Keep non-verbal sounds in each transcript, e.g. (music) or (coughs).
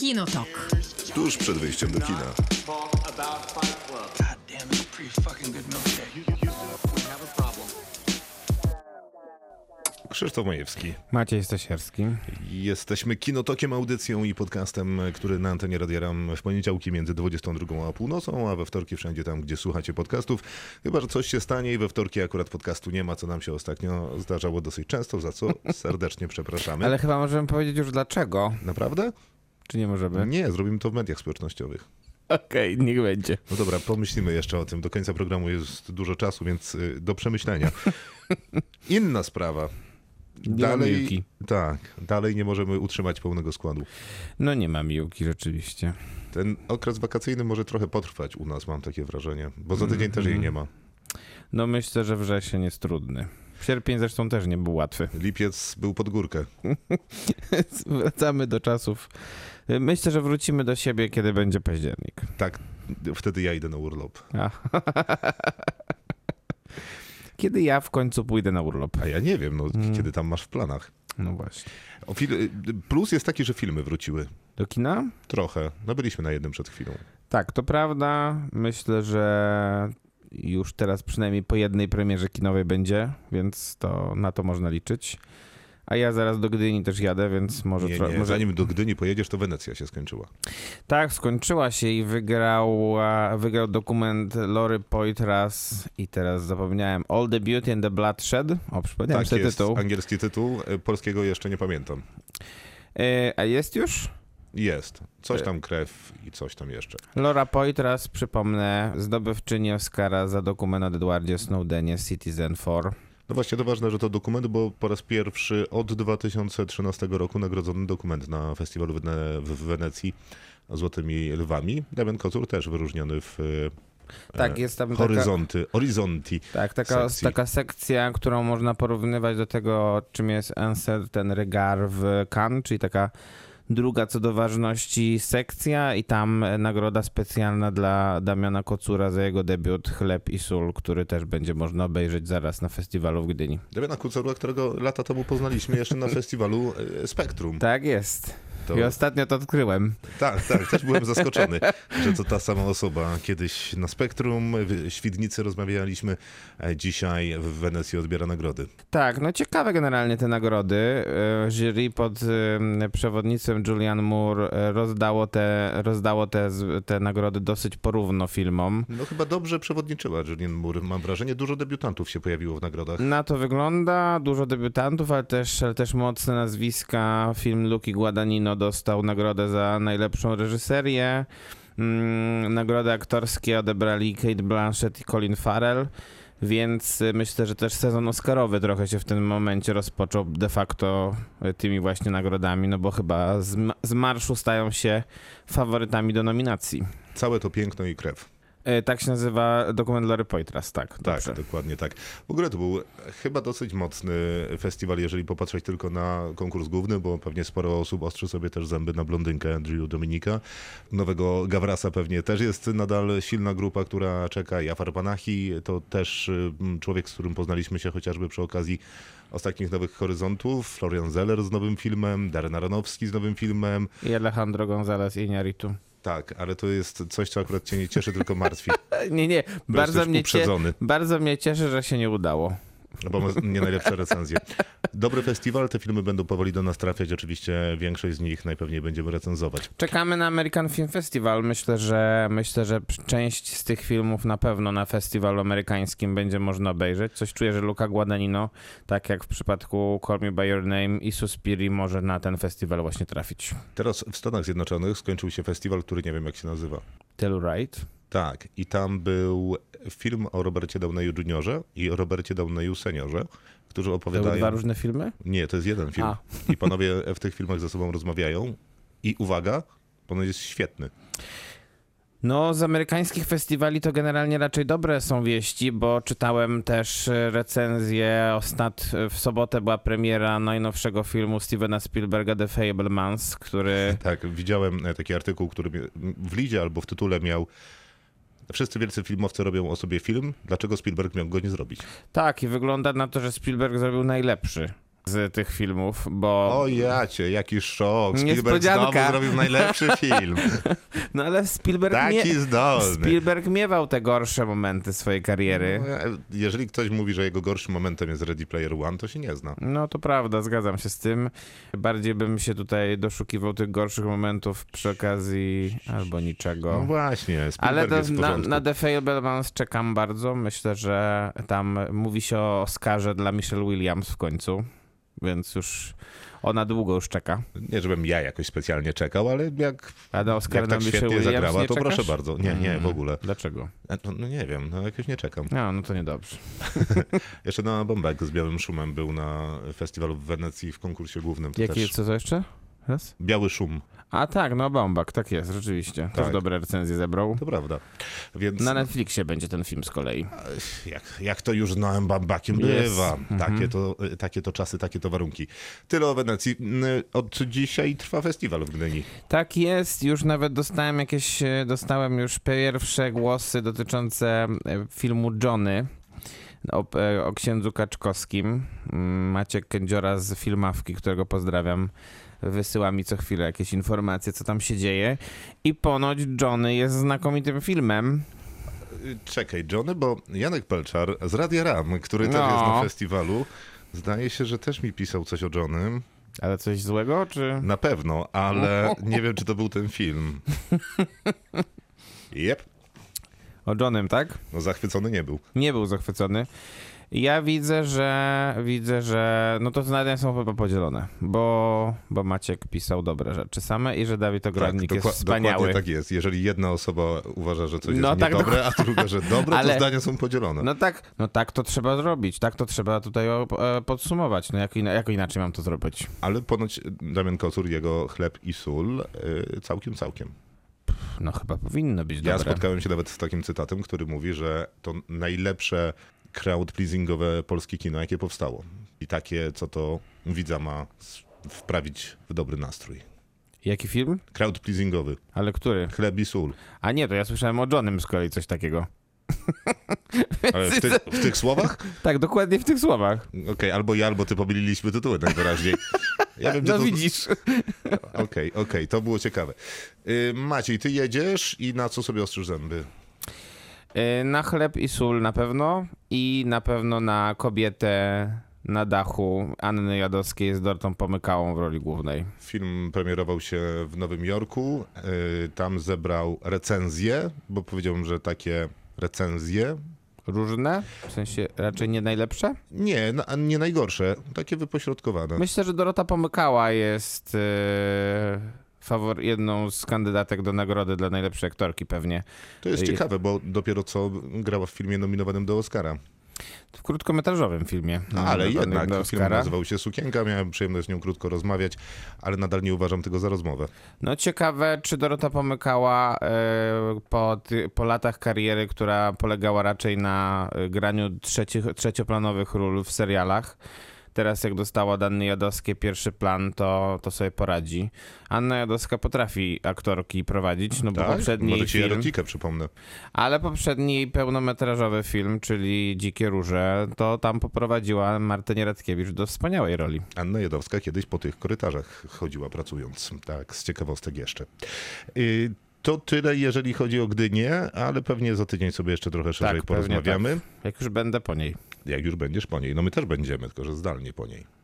Kinotok. Tuż przed wyjściem do kina. Krzysztof Majewski. Maciej Stasierski. Jesteśmy kinotokiem, audycją i podcastem, który na antenie Radioram w poniedziałki między 22 a północą, a we wtorki wszędzie tam, gdzie słuchacie podcastów. Chyba, że coś się stanie i we wtorki akurat podcastu nie ma, co nam się ostatnio zdarzało dosyć często, za co (laughs) serdecznie przepraszamy. Ale chyba możemy powiedzieć już dlaczego. Naprawdę? Czy nie możemy? Nie, zrobimy to w mediach społecznościowych. Okej, niech będzie. No dobra, pomyślimy jeszcze o tym. Do końca programu jest dużo czasu, więc y, do przemyślenia. (laughs) Inna sprawa. Nie ma Miłki. tak, dalej nie możemy utrzymać pełnego składu. No nie ma miłki rzeczywiście. Ten okres wakacyjny może trochę potrwać u nas, mam takie wrażenie, bo za tydzień też jej nie ma. No myślę, że wrzesień jest trudny. Sierpień zresztą też nie był łatwy. Lipiec był pod górkę. (laughs) Wracamy do czasów. Myślę, że wrócimy do siebie, kiedy będzie październik. Tak, wtedy ja idę na urlop. (laughs) Kiedy ja w końcu pójdę na urlop? A ja nie wiem, no, Mm. kiedy tam masz w planach. No właśnie. Plus jest taki, że filmy wróciły. Do kina? Trochę. No byliśmy na jednym przed chwilą. Tak, to prawda. Myślę, że już teraz przynajmniej po jednej premierze kinowej będzie, więc to na to można liczyć. A ja zaraz do Gdyni też jadę, więc może... Nie, nie, może... zanim do Gdyni pojedziesz, to Wenecja się skończyła. Tak, skończyła się i wygrał, wygrał dokument Lory Poitras i teraz zapomniałem All the Beauty and the Bloodshed. O, przypomniałem Tak jest, tytuł. angielski tytuł, e, polskiego jeszcze nie pamiętam. E, a jest już? Jest. Coś E- tam krew i coś tam jeszcze. Laura Poitras, przypomnę, zdobywczyni Oscara za dokument o Edwardzie Snowdenie Citizen 4. No właśnie, to ważne, że to dokument, bo po raz pierwszy od 2013 roku nagrodzony dokument na festiwalu w Wenecji Złotymi Lwami. Damian Kozur też wyróżniony w e, Tak, jest tam taka, Horyzonty, Horizonti. tak, taka, sekcji. taka sekcja, którą można porównywać do tego, czym jest ten Regard w Cannes, czyli taka druga co do ważności sekcja i tam nagroda specjalna dla Damiana Kocura za jego debiut Chleb i Sól, który też będzie można obejrzeć zaraz na festiwalu w Gdyni. Damiana Kozura, którego lata temu poznaliśmy jeszcze na (laughs) festiwalu e, Spektrum. Tak jest. To- I ostatnio to odkryłem. Tak, tak, też byłem zaskoczony, (laughs) że to ta sama osoba. Kiedyś na Spektrum, w Świdnicy rozmawialiśmy, e, dzisiaj w Wenecji odbiera nagrody. Tak, no ciekawe generalnie te nagrody. E, Jury pod przewodnictwem Julian Moore e, rozdało te, rozdało te, te nagrody dosyć porówno filmom. No chyba dobrze przewodniczyła Julian Moore, mam wrażenie. Dużo debiutantów się pojawiło w nagrodach. Na to wygląda, dużo debiutantów, ale też, ale też mocne nazwiska. Film Luki Guadagnino dostał nagrodę za najlepszą reżyserię. Mm, nagrody aktorskie odebrali Kate Blanchett i Colin Farrell. Więc y, myślę, że też sezon Oscarowy trochę się w tym momencie rozpoczął de facto y, tymi właśnie nagrodami, no bo chyba z, z marszu stają się faworytami do nominacji. Całe to piękno i krew. Y, Tak się nazywa dokument Lory Poitras, tak. Tak, dobrze. dokładnie tak. W ogóle to był chyba dosyć mocny festiwal, jeżeli popatrzeć tylko na konkurs główny, bo pewnie sporo osób ostrzy sobie też zęby na blondynkę Drew Dominika. Nowego Gawrasa pewnie też jest nadal silna grupa, która czeka. Jafar Panahi to też y, człowiek, z którym poznaliśmy się chociażby przy okazji ostatnich Nowych Horyzontów. Florian Zeller z nowym filmem, Darren Aronowski z nowym filmem. I Alejandro González Iñárritu. Tak, ale to jest coś, co akurat cię nie cieszy, tylko martwi. (laughs) Nie, nie, bardzo mnie, cie, uprzedzony. bardzo mnie cieszy, że się nie udało. No bo ma nie najlepsze recenzje. Dobry festiwal, te filmy będą powoli do nas trafiać. Oczywiście większość z nich najpewniej będziemy recenzować. Czekamy na American Film Festival. Myślę, że myślę, że część z tych filmów na pewno na festiwalu amerykańskim będzie można obejrzeć. Coś czuję, że Luca Guadagnino, tak jak w przypadku Call Me By Your Name i Suspiri, może na ten festiwal właśnie trafić. Teraz w Stanach Zjednoczonych skończył się festiwal, który nie wiem jak się nazywa. Telluride. Tak, i tam był film o Robercie Downeyu Jr. i o Robercie Downeyu Seniorze, którzy To były opowiadają... dwa różne filmy? Nie, to jest jeden film. A. I panowie w tych filmach ze sobą rozmawiają. I uwaga, ponoć jest świetny. No, z amerykańskich festiwali to generalnie raczej dobre są wieści, bo czytałem też recenzję. Ostat... W sobotę była premiera najnowszego filmu Stevena Spielberga The Fablemans, który (laughs) Tak, widziałem e, taki artykuł, który w lidzie albo w tytule miał Wszyscy wielcy filmowcy robią o sobie film, dlaczego Spielberg miał go nie zrobić? Tak, i wygląda na to, że Spielberg zrobił najlepszy z tych filmów, bo... O jacie, jaki szok. Spielberg znowu zrobił najlepszy (laughs) film. No ale Spielberg, Taki mie... zdolny. Spielberg miewał te gorsze momenty swojej kariery. No, Jeżeli ktoś mówi, że jego gorszym momentem jest Ready Player One, to się nie zna. No to prawda, zgadzam się z tym. Bardziej bym się tutaj doszukiwał tych gorszych momentów przy okazji albo No niczego. właśnie, Ale Spielberg jest w na, na The Fablemans czekam bardzo. Myślę, że tam mówi się o Oscarze dla Michelle Williams w końcu, więc już ona długo już czeka. Nie, żebym ja jakoś specjalnie czekał, ale jak, A na Oscar jak tak świetnie Williams zagrała, to proszę bardzo. Nie, nie, w ogóle. Dlaczego? No, no nie wiem, no jakoś nie czekam. No, no to niedobrze. (laughs) Jeszcze na Bombek z Białym Szumem był na festiwalu w Wenecji w konkursie głównym. To Jakie, też co to jeszcze? Raz? Biały Szum, A tak, no Bombak, tak jest, rzeczywiście. Też Tak. dobre recenzje zebrał. to prawda. Więc Na Netflixie będzie ten film z kolei. jak, jak to już znałem Bambakiem Jest. bywa. Mhm. Takie, to, takie to czasy, takie to warunki. Tyle o Wenecji. N- Od dzisiaj trwa festiwal w Gdyni. Tak jest, już nawet dostałem jakieś, e, dostałem już pierwsze głosy dotyczące e, filmu Johnny o, e, o księdzu Kaczkowskim. Mm, Maciek Kędziora z Filmawki, którego pozdrawiam, wysyła mi co chwilę jakieś informacje, co tam się dzieje. I ponoć Johnny jest znakomitym filmem. Czekaj, Johnny, bo Janek Pelczar z Radia Ram, który też No. jest na festiwalu, zdaje się, że też mi pisał coś o Johnnym. Ale coś złego, czy... Na pewno, ale nie wiem, czy to był ten film. (laughs) Jep, O Johnem, tak? no zachwycony nie był. Nie był zachwycony. Ja widzę, że widzę, że no to zdania są chyba podzielone, bo, bo Maciek pisał dobre rzeczy same i że Dawid Ogrodnik jest dokła- wspaniały. dokładnie tak jest. Jeżeli jedna osoba uważa, że coś No jest tak, niedobre, a druga, że dobre, Ale- to zdania są podzielone. No tak, no tak to trzeba zrobić, tak to trzeba tutaj e, podsumować. No jak, jak inaczej mam to zrobić? Ale ponoć Damian Kocur, jego chleb i sól, y, całkiem, całkiem. No chyba powinno być Ja dobre. spotkałem się nawet z takim cytatem, który mówi, że to najlepsze crowd-pleasingowe polskie kino, jakie powstało. I takie, co to widza ma wprawić w dobry nastrój. Jaki film? Crowd-pleasingowy. Ale który? Chleb i sól. A nie, to ja słyszałem o Johnem z kolei coś takiego. (laughs) Ale w, tych- w tych słowach? (laughs) Tak, dokładnie w tych słowach. Okej, albo ja, albo ty pomyliliśmy tytuły najwyraźniej. (laughs) Ja wiem, No to... widzisz. Okej, okej, to było ciekawe. Y, Maciej, ty jedziesz i na co sobie ostrzysz zęby? Y, Na chleb i sól na pewno i na pewno na kobietę na dachu Anny Jadowskiej z Dortą Pomykałą w roli głównej. Film premierował się w Nowym Jorku. y, Tam zebrał recenzje, bo powiedziałbym, że takie recenzje. Różne? W sensie raczej nie najlepsze? Nie, na- nie najgorsze, takie wypośrodkowane. Myślę, że Dorota Pomykała jest e, fawor- jedną z kandydatek do nagrody dla najlepszej aktorki pewnie. To jest ciekawe, bo dopiero co grała w filmie nominowanym do Oscara. W krótkometrażowym filmie. No, ale jednak film nazywał się Sukienka, miałem przyjemność z nią krótko rozmawiać, ale nadal nie uważam tego za rozmowę. No ciekawe, czy Dorota Pomykała e, po, po latach kariery, która polegała raczej na e, graniu trzecich, trzecioplanowych ról w serialach, teraz jak dostała od Anny Jadowskiej pierwszy plan, to, to sobie poradzi. Anna Jadowska potrafi aktorki prowadzić, no bo poprzedni Może film, erotikę przypomnę. ale poprzedni pełnometrażowy film, czyli Dzikie Róże, to tam poprowadziła Martę Nieradkiewicz do wspaniałej roli. Anna Jedowska kiedyś po tych korytarzach chodziła pracując. Tak, z ciekawostek jeszcze. Y, To tyle, jeżeli chodzi o Gdynię, ale pewnie za tydzień sobie jeszcze trochę szerzej Tak, pewnie porozmawiamy. Jak już będę po niej. Jak już będziesz po niej. No my też będziemy, tylko że zdalnie po niej.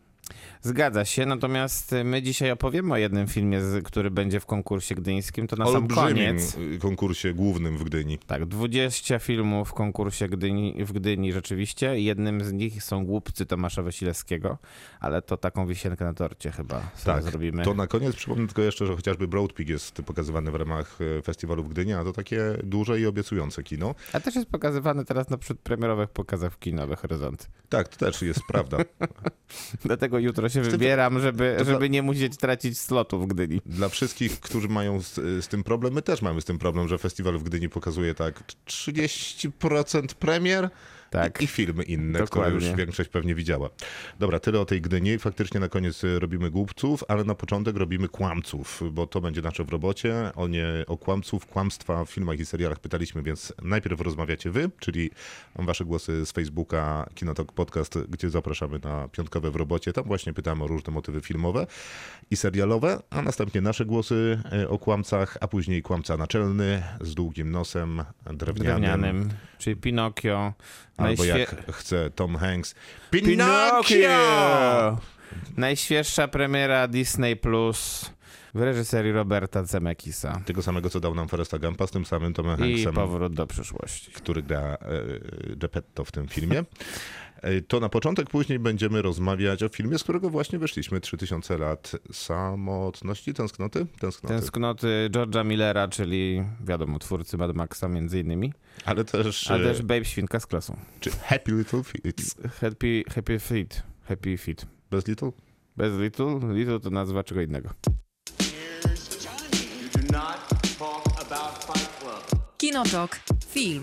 Zgadza się, natomiast my dzisiaj opowiemy o jednym filmie, który będzie w konkursie gdyńskim. To na sam Olbrzymim koniec. y, konkursie głównym w Gdyni. Tak, 20 filmów w konkursie Gdyni, w Gdyni rzeczywiście. Jednym z nich są Głupcy Tomasza Wasilewskiego, ale to taką wisienkę na torcie chyba Tak, zrobimy. To na koniec przypomnę tylko jeszcze, że chociażby Broad Pig jest pokazywany w ramach e, festiwalu w Gdyni, a to takie duże i obiecujące kino. A też jest pokazywany teraz na przedpremierowych pokazach w kinowych Horyzont. Tak, to też jest prawda. (laughs) Dlatego jutro się to- wybieram, żeby, żeby nie musieć tracić slotu w Gdyni. Dla wszystkich, którzy mają z, z tym problem, my też mamy z tym problem, że festiwal w Gdyni pokazuje tak 30% premier, Tak. I, I filmy inne, Dokładnie. które już większość pewnie widziała. Dobra, tyle o tej Gdyni. Faktycznie na koniec y, robimy głupców, ale na początek robimy kłamców, bo to będzie nasze w robocie. O nie o kłamców, kłamstwa w filmach i serialach pytaliśmy, więc najpierw rozmawiacie wy, czyli wasze głosy z Facebooka Kinotok Podcast, gdzie zapraszamy na piątkowe w robocie. Tam właśnie pytamy o różne motywy filmowe i serialowe, a następnie nasze głosy y, o kłamcach, a później kłamca naczelny z długim nosem, drewnianym. Drewnianym, czyli Pinokio. Albo Najświe- jak chce Tom Hanks. Pinokio! Najświeższa premiera Disney Plus w reżyserii Roberta Zemeckisa. Tego samego, co dał nam Foresta Gampa, z tym samym Tomem I Hanksem, powrót do przyszłości. który gra e, Geppetto w tym filmie. (laughs) E, To na początek, później będziemy rozmawiać o filmie, z którego właśnie wyszliśmy. 3000 lat samotności, tęsknoty? Tęsknoty. Tęsknoty George'a Millera, czyli wiadomo, twórcy Mad Maxa między innymi, Ale też, ale też Babe Świnka z klasą. czy Happy Little Feet. Happy, happy Feet. Happy Feet. Bez Little? Bez Little? Little to nazwa czego innego. Kinotok. Film.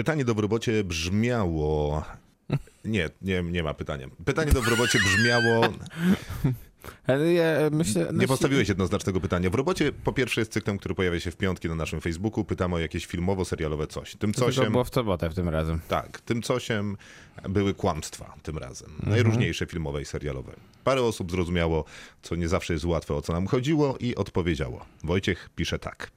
Pytanie do robocie brzmiało... Nie, nie, nie ma pytania. Pytanie do robocie brzmiało... Ale ja myślę... Nie postawiłeś jednoznacznego pytania. W robocie po pierwsze jest cyklem, który pojawia się w piątki na naszym Facebooku. Pytamy o jakieś filmowo-serialowe coś. Tym To cosiem, było w sobotę w tym razem. tak, tym cosiem były kłamstwa tym razem. Mhm. Najróżniejsze filmowe i serialowe. Parę osób zrozumiało, co nie zawsze jest łatwe, o co nam chodziło i odpowiedziało. Wojciech pisze tak.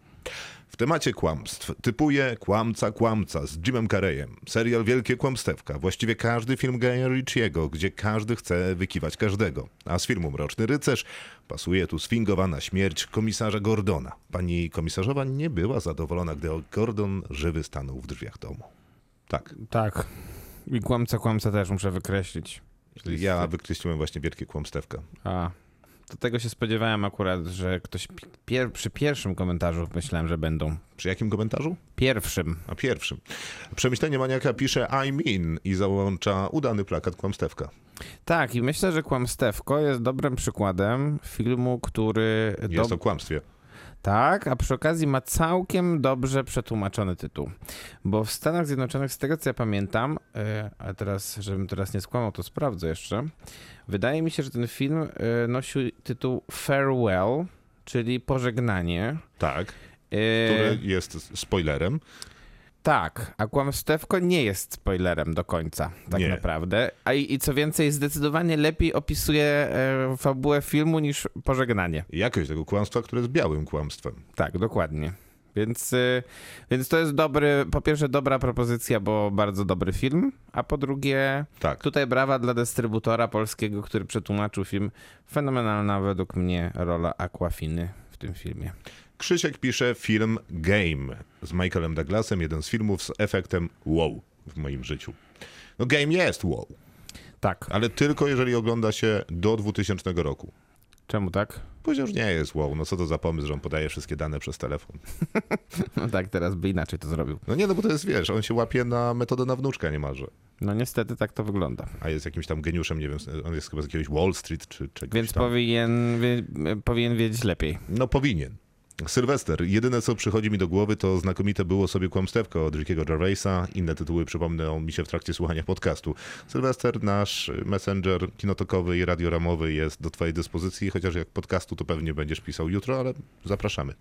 W temacie kłamstw typuje Kłamca, Kłamca z Jimem Carreyem. Serial Wielkie Kłamstewka. Właściwie każdy film Guya Ritchiego, gdzie każdy chce wykiwać każdego. A z filmu Mroczny Rycerz pasuje tu sfingowana śmierć komisarza Gordona. Pani komisarzowa nie była zadowolona, gdy Gordon żywy stanął w drzwiach domu. Tak. Tak. I kłamca, kłamca też muszę wykreślić. Ja wykreśliłem właśnie Wielkie Kłamstewka. A, do tego się spodziewałem akurat, że ktoś pi- pier- przy pierwszym komentarzu myślałem, że będą. Przy jakim komentarzu? Pierwszym. A pierwszym. Przemyślenie maniaka pisze I mean i załącza udany plakat Kłamstewka. Tak, i myślę, że Kłamstewko jest dobrym przykładem filmu, który... Jest dob- o kłamstwie. Tak, a przy okazji ma całkiem dobrze przetłumaczony tytuł. Bo w Stanach Zjednoczonych, z tego co ja pamiętam, e, ale teraz, żebym teraz nie skłamał, to sprawdzę jeszcze. Wydaje mi się, że ten film e, nosił tytuł Farewell, czyli pożegnanie. Tak. E, Który jest spoilerem. Tak, a Kłamstewko nie jest spoilerem do końca, tak Nie. naprawdę. A i, i co więcej, zdecydowanie lepiej opisuje e, fabułę filmu niż pożegnanie. Jakość tego kłamstwa, które jest białym kłamstwem. Tak, dokładnie. Więc, y, więc to jest dobry, po pierwsze dobra propozycja, bo bardzo dobry film, a po drugie Tak. tutaj brawa dla dystrybutora polskiego, który przetłumaczył film. Fenomenalna według mnie rola Aquafiny w tym filmie. Krzysiek pisze film Game z Michaelem Douglasem, jeden z filmów z efektem wow w moim życiu. No Game jest wow, Tak, ale tylko jeżeli ogląda się do 2000 roku. czemu tak? Powiedział, że nie jest wow. No co to za pomysł, że on podaje wszystkie dane przez telefon. (laughs) No tak, teraz by inaczej to zrobił. No nie, no bo to jest, wiesz, on się łapie na metodę na wnuczka niemalże. No niestety tak to wygląda. A jest jakimś tam geniuszem, nie wiem, on jest chyba z jakiegoś Wall Street czy czegoś Więc tam. powinien, wie, powinien wiedzieć lepiej. No powinien. Sylwester. Jedyne, co przychodzi mi do głowy, to znakomite było sobie kłamstewko od Rickiego Gervaisa. Inne tytuły przypomną mi się w trakcie słuchania podcastu. Sylwester, nasz messenger kinotokowy i radioramowy jest do twojej dyspozycji, chociaż jak podcastu to pewnie będziesz pisał jutro, ale zapraszamy.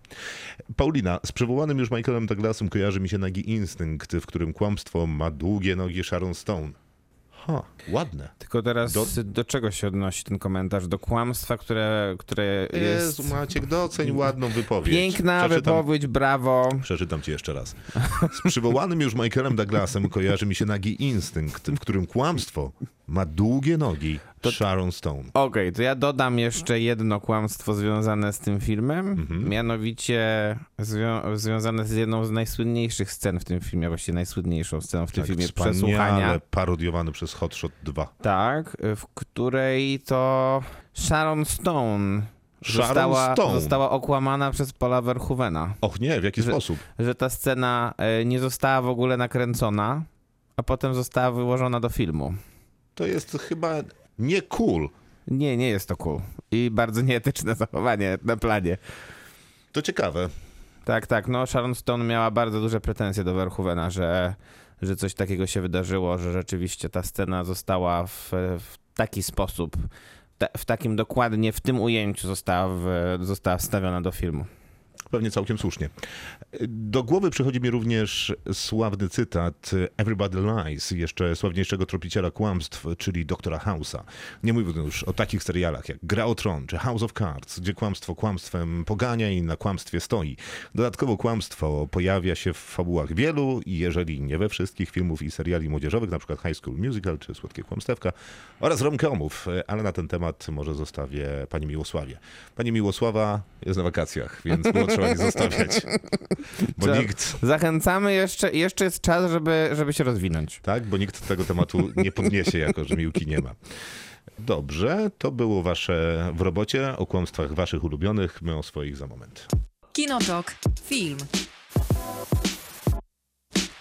Paulina, z przywołanym już Michaelem Douglasem kojarzy mi się nagi instynkt, w którym kłamstwo ma długie nogi Sharon Stone. Ha, ładne. Tylko teraz Do- do, czego się odnosi ten komentarz? Do kłamstwa, które, które jest... Jezu, Maciek, doceń ładną wypowiedź. Piękna Przeczytam- wypowiedź, brawo. Przeczytam ci jeszcze raz. (laughs) Z przywołanym już Michaelem Douglasem kojarzy mi się nagi instynkt, w którym kłamstwo ma długie nogi Sharon Stone. Okej, to ja dodam jeszcze jedno kłamstwo związane z tym filmem, Mhm. mianowicie zwią- związane z jedną z najsłynniejszych scen w tym filmie, właściwie najsłynniejszą sceną w tym filmie, Tak, Wspaniale przesłuchania. parodiowany przez Hot Shot 2. Tak, w której to Sharon Stone została, została okłamana przez Paula Verhoevena, Och nie, w jaki Że- sposób? że ta scena e, nie została w ogóle nakręcona, a potem została wyłożona do filmu. To jest chyba nie cool. Nie, nie jest to cool. I bardzo nieetyczne zachowanie na planie. To ciekawe. Tak, tak. No Sharon Stone miała bardzo duże pretensje do Verhoevena, że, że coś takiego się wydarzyło, że rzeczywiście ta scena została w, w taki sposób, ta, w takim dokładnie, w tym ujęciu została, w, została wstawiona do filmu. Pewnie całkiem słusznie. Do głowy przychodzi mi również sławny cytat Everybody Lies, jeszcze sławniejszego tropiciela kłamstw, czyli doktora House'a. Nie mówiąc już o takich serialach jak Gra o Tron czy House of Cards, gdzie kłamstwo kłamstwem pogania i na kłamstwie stoi. Dodatkowo kłamstwo pojawia się w fabułach wielu i jeżeli nie we wszystkich filmów i seriali młodzieżowych, przykład High School Musical czy Słodkie Kłamstewka oraz romcomów, ale na ten temat może zostawię pani Miłosławie. Pani Miłosława jest na wakacjach, więc było nie zostawiać. (laughs) Bo Trzeba- nikt, Zachęcamy jeszcze, jeszcze jest czas, żeby, żeby się rozwinąć. tak, bo nikt tego tematu nie podniesie, jako że Miłki nie ma. Dobrze, to było wasze w robocie, o kłamstwach waszych ulubionych, my o swoich za moment. Kinotok. Film.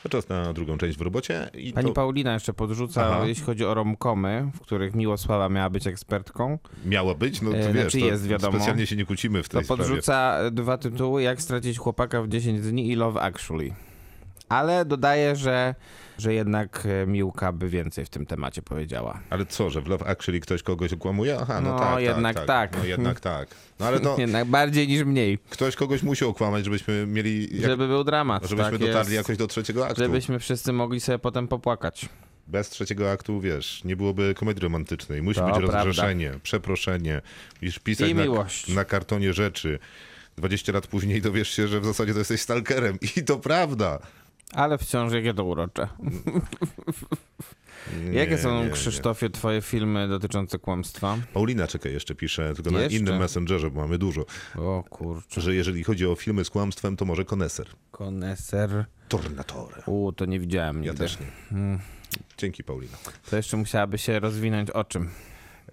Czas na drugą część w robocie i Pani to Paulina jeszcze podrzuca, Aha. jeśli chodzi o romkomy, w których Miłosława miała być ekspertką, miało być, no to E, wiesz, znaczy to jest, wiadomo. specjalnie się nie kłócimy w to tej sprawie. podrzuca dwa tytuły, Jak stracić chłopaka w 10 dni i Love Actually. Ale dodaje, że, że jednak e, Miłka by więcej w tym temacie powiedziała. Ale co, że w Love Actually ktoś kogoś okłamuje? Aha, no, No, tak, jednak tak, tak. No jednak (laughs) tak. No ale no, Jednak bardziej niż mniej, ktoś kogoś musi okłamać, żebyśmy mieli, jak, żeby był dramat. żebyśmy tak dotarli jest. jakoś do trzeciego aktu. Żebyśmy wszyscy mogli sobie potem popłakać. Bez trzeciego aktu, wiesz, nie byłoby komedii romantycznej. Musi To być prawda. rozgrzeszenie, przeproszenie. Musisz pisać I na, na kartonie rzeczy. 20 lat później dowiesz się, że w zasadzie to jesteś stalkerem. I to prawda. Ale wciąż jakie to urocze. Nie, (laughs) Jakie są, nie, nie. Krzysztofie, twoje filmy dotyczące kłamstwa? Paulina, czekaj, jeszcze pisze, tylko na Jeszcze? innym messengerze, bo mamy dużo. O kurczę. Że jeżeli chodzi o filmy z kłamstwem, to może koneser. Koneser. Tornatore. U, to nie widziałem nigdy. Ja też nie. Mm, Dzięki, Paulina. To jeszcze musiałaby się rozwinąć o czym?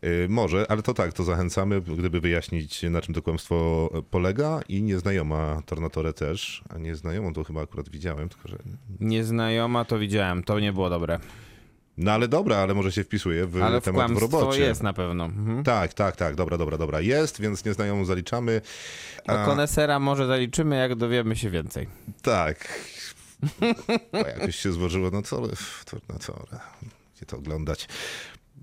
Y, może, ale to tak, to zachęcamy, gdyby wyjaśnić, na czym to kłamstwo polega. I nieznajoma Tornatore też. A nieznajomą to chyba akurat widziałem, tylko że Nieznajoma to widziałem, to nie było dobre. No ale dobra, ale może się wpisuje w Ale w temat w kłamstwo robocie. jest na pewno. Mhm. Tak, tak, tak, dobra, dobra, dobra. Jest, więc nieznajomą zaliczamy. Do konesera może zaliczymy, jak dowiemy się więcej. Tak. (laughs) Bo jakoś się złożyło, no co, to, co, gdzie to oglądać.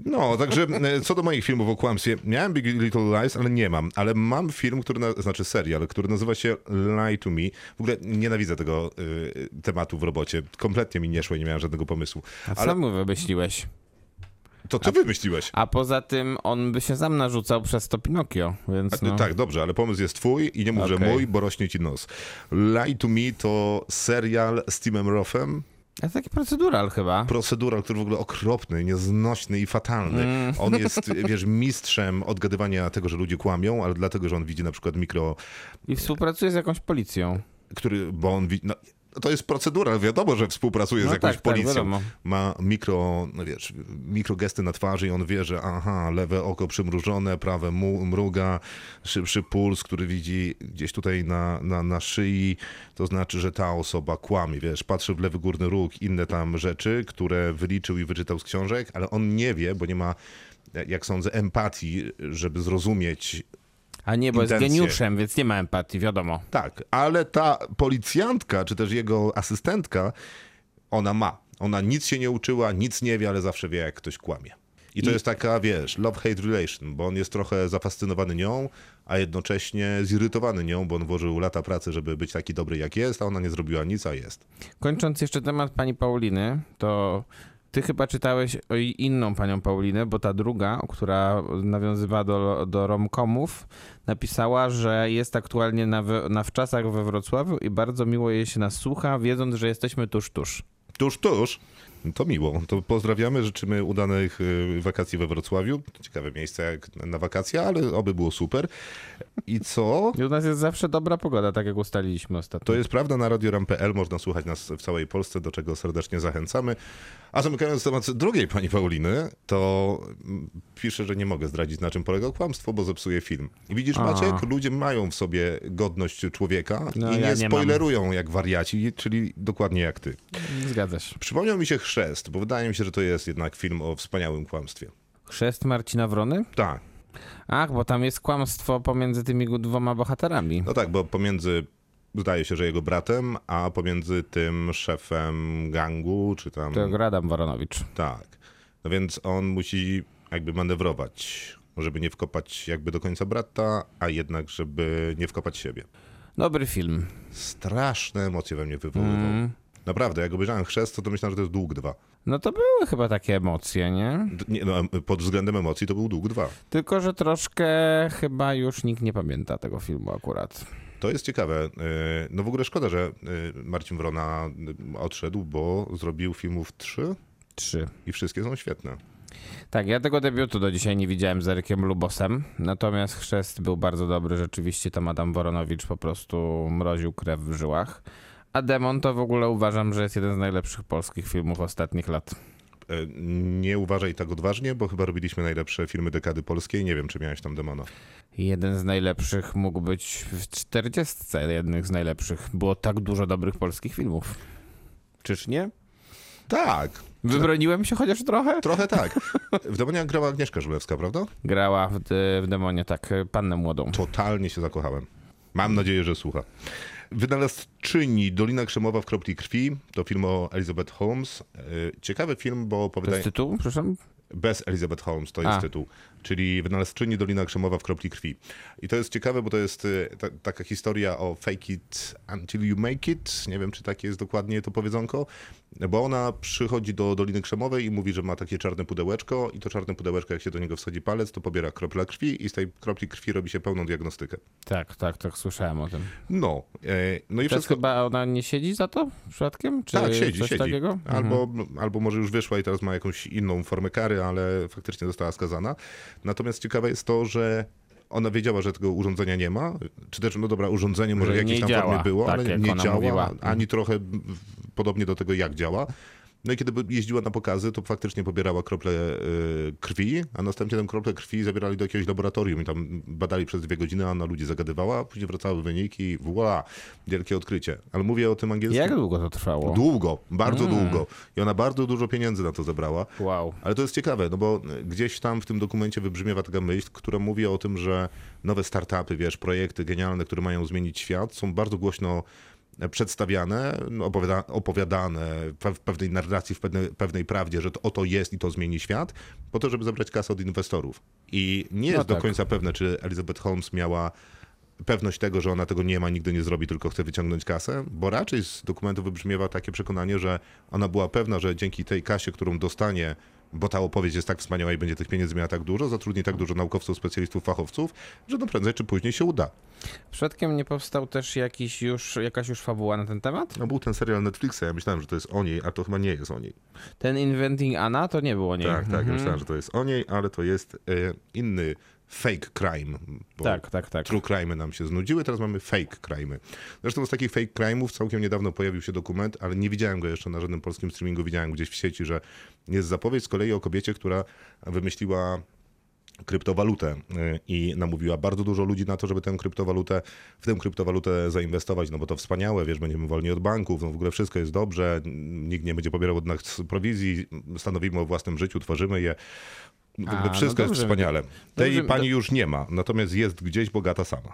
No, także e, co do moich filmów o kłamstwie, miałem Big Little Lies, ale nie mam. Ale mam film, który, na, znaczy serial, który nazywa się Lie to Me. W ogóle nienawidzę tego y, tematu w robocie. Kompletnie mi nie szło i nie miałem żadnego pomysłu. A Ale co mu wymyśliłeś? to ty wymyśliłeś. A poza tym on by się sam narzucał przez to Pinokio, więc A, no. Tak, dobrze, ale pomysł jest twój i nie mów, że Okej. mój, bo rośnie ci nos. Lie to Me to serial z Timem Rothem, A taki procedural chyba. procedural, który w ogóle okropny, nieznośny i fatalny. Mm. On jest, (laughs) wiesz, mistrzem odgadywania tego, że ludzie kłamią, ale dlatego, że on widzi na przykład mikro, I współpracuje z jakąś policją. który, bo on widzi, no, to jest procedura, wiadomo, że współpracuje z No jakąś tak, tak, policją. wiadomo. Ma mikro, no wiesz, mikrogesty na twarzy i on wie, że aha, lewe oko przymrużone, prawe mu, mruga, szybszy puls, który widzi gdzieś tutaj na, na, na szyi, to znaczy, że ta osoba kłamie, wiesz, patrzy w lewy górny róg, inne tam rzeczy, które wyliczył i wyczytał z książek, ale on nie wie, bo nie ma, jak sądzę, empatii, żeby zrozumieć A nie, bo jest Intencje. geniuszem, więc nie ma empatii, wiadomo. Tak, ale ta policjantka, czy też jego asystentka, ona ma. Ona nic się nie uczyła, nic nie wie, ale zawsze wie, jak ktoś kłamie. I to I- jest taka, wiesz, love-hate relation, bo on jest trochę zafascynowany nią, a jednocześnie zirytowany nią, bo on włożył lata pracy, żeby być taki dobry, jak jest, a ona nie zrobiła nic, a jest. Kończąc jeszcze temat pani Pauliny, to ty chyba czytałeś inną panią Paulinę, bo ta druga, która nawiązywała do, do romkomów, napisała, że jest aktualnie na, na wczasach we Wrocławiu i bardzo miło jej się nas słucha, wiedząc, że jesteśmy tuż, tuż. Tuż, tuż. To miło. To pozdrawiamy, życzymy udanych y, wakacji we Wrocławiu. Ciekawe miejsce jak na wakacje, ale oby było super. I co? I u nas jest zawsze dobra pogoda, tak jak ustaliliśmy ostatnio. To jest prawda, na radioram.pl można słuchać nas w całej Polsce, do czego serdecznie zachęcamy. A zamykając temat drugiej pani Pauliny, to pisze, że nie mogę zdradzić, na czym polega kłamstwo, bo zepsuje film. I widzisz, A. Maciek, ludzie mają w sobie godność człowieka No, i ja nie nie mam. spoilerują jak wariaci, czyli dokładnie jak ty. Zgadza się. Przypomniał mi się Chrzest, bo wydaje mi się, że to jest jednak film o wspaniałym kłamstwie. Chrzest Marcina Wrony? Tak, Ach, bo tam jest kłamstwo pomiędzy tymi dwoma bohaterami. no tak, bo pomiędzy zdaje się, że jego bratem, a pomiędzy tym szefem gangu, czy tam... To Radam Waronowicz. Tak. No więc on musi jakby manewrować, żeby nie wkopać jakby do końca brata, a jednak żeby nie wkopać siebie. Dobry film. Straszne emocje we mnie wywoływał. Mm. Naprawdę, jak obejrzałem Chrzest, to, to myślałem, że to jest Dług 2. No to były chyba takie emocje, nie? Nie, no, pod względem emocji to był Dług 2. Tylko, że troszkę chyba już nikt nie pamięta tego filmu akurat. To jest ciekawe. Yy, No w ogóle szkoda, że yy, Marcin Wrona yy, odszedł, bo zrobił filmów trzy Trzy. i wszystkie są świetne. Tak, ja tego debiutu do dzisiaj nie widziałem z Erykiem Lubosem, natomiast chrzest był bardzo dobry, rzeczywiście tam Adam Woronowicz po prostu mroził krew w żyłach. A Demon to w ogóle uważam, że jest jeden z najlepszych polskich filmów ostatnich lat. Yy, Nie uważaj tak odważnie, bo chyba robiliśmy najlepsze filmy dekady polskiej. Nie wiem, czy miałeś tam demona. Jeden z najlepszych mógł być w 40 jednych z najlepszych. Było tak dużo dobrych polskich filmów. Czyż nie? Tak, Wybroniłem się chociaż trochę? trochę tak. (laughs) W demonie grała Agnieszka Żulewska, prawda? Grała w, w Demonie, tak, pannę młodą. Totalnie się zakochałem. Mam nadzieję, że słucha. Wynalazczyni Dolina Krzemowa w kropli krwi to film o Elizabeth Holmes. Yy, Ciekawy film, bo To opowiada... jest tytuł, przepraszam? Bez Elizabeth Holmes, to jest A. tytuł. Czyli Wynalazczyni Dolina Krzemowa w kropli krwi. I to jest ciekawe, bo to jest y, ta, taka historia o fake it until you make it. Nie wiem, czy takie jest dokładnie to powiedzonko. Bo ona przychodzi do Doliny Krzemowej i mówi, że ma takie czarne pudełeczko i to czarne pudełeczko, jak się do niego wsadzi palec, to pobiera kropla krwi i z tej kropli krwi robi się pełną diagnostykę. Tak, tak, tak, słyszałem o tym. No, e, no i To wszystko... chyba ona nie siedzi za to przypadkiem? Czy Tak, siedzi, coś siedzi. takiego? Mhm. Albo, albo może już wyszła i teraz ma jakąś inną formę kary, ale faktycznie została skazana. Natomiast ciekawe jest to, że ona wiedziała, że tego urządzenia nie ma, czy też, no dobra, urządzenie może Że w jakiejś nie tam działa, formie było, tak ale nie działa, mówiła. ani trochę podobnie do tego, jak działa. No i kiedy jeździła na pokazy, to faktycznie pobierała krople y, krwi, a następnie tę kroplę krwi zabierali do jakiegoś laboratorium i tam badali przez dwie godziny, a ona ludzi zagadywała, a później wracały wyniki i voilà, wielkie odkrycie. Ale mówię o tym angielskim. Jak długo to trwało? Długo, bardzo Mm. długo. I ona bardzo dużo pieniędzy na to zebrała. Wow. Ale to jest ciekawe, no bo gdzieś tam w tym dokumencie wybrzmiewa taka myśl, która mówi o tym, że nowe startupy, wiesz, projekty genialne, które mają zmienić świat, są bardzo głośno przedstawiane, no, opowiada, opowiadane w pewnej narracji, w pewnej, pewnej prawdzie, że to oto jest i to zmieni świat, po to, żeby zebrać kasę od inwestorów. I nie jest No do tak. końca pewne, czy Elizabeth Holmes miała pewność tego, że ona tego nie ma, nigdy nie zrobi, tylko chce wyciągnąć kasę, bo raczej z dokumentu wybrzmiewa takie przekonanie, że ona była pewna, że dzięki tej kasie, którą dostanie, bo ta opowieść jest tak wspaniała i będzie tych pieniędzy miała tak dużo, zatrudni tak dużo naukowców, specjalistów, fachowców, że no prędzej czy później się uda. Przypadkiem nie powstał też jakiś już, jakaś już fabuła na ten temat? No był ten serial Netflixa, ja myślałem, że to jest o niej, a to chyba nie jest o niej. Ten Inventing Anna to nie było nie. Tak, tak, ja Mhm. myślałem, że to jest o niej, ale to jest e, inny fake crime. Bo Tak, tak, tak. True crime nam się znudziły, teraz mamy fake crime. Zresztą z takich fake crime'ów całkiem niedawno pojawił się dokument, ale nie widziałem go jeszcze na żadnym polskim streamingu, widziałem gdzieś w sieci, że jest zapowiedź z kolei o kobiecie, która wymyśliła kryptowalutę y, i namówiła bardzo dużo ludzi na to, żeby tę kryptowalutę, w tę kryptowalutę zainwestować, no bo to wspaniałe, wiesz, będziemy wolni od banków, no w ogóle wszystko jest dobrze, nikt nie będzie pobierał od nas prowizji, stanowimy o własnym życiu, tworzymy je. W A, no wszystko jest dobrze, wspaniale. Tej dobrze, pani już nie ma, natomiast jest gdzieś bogata sama.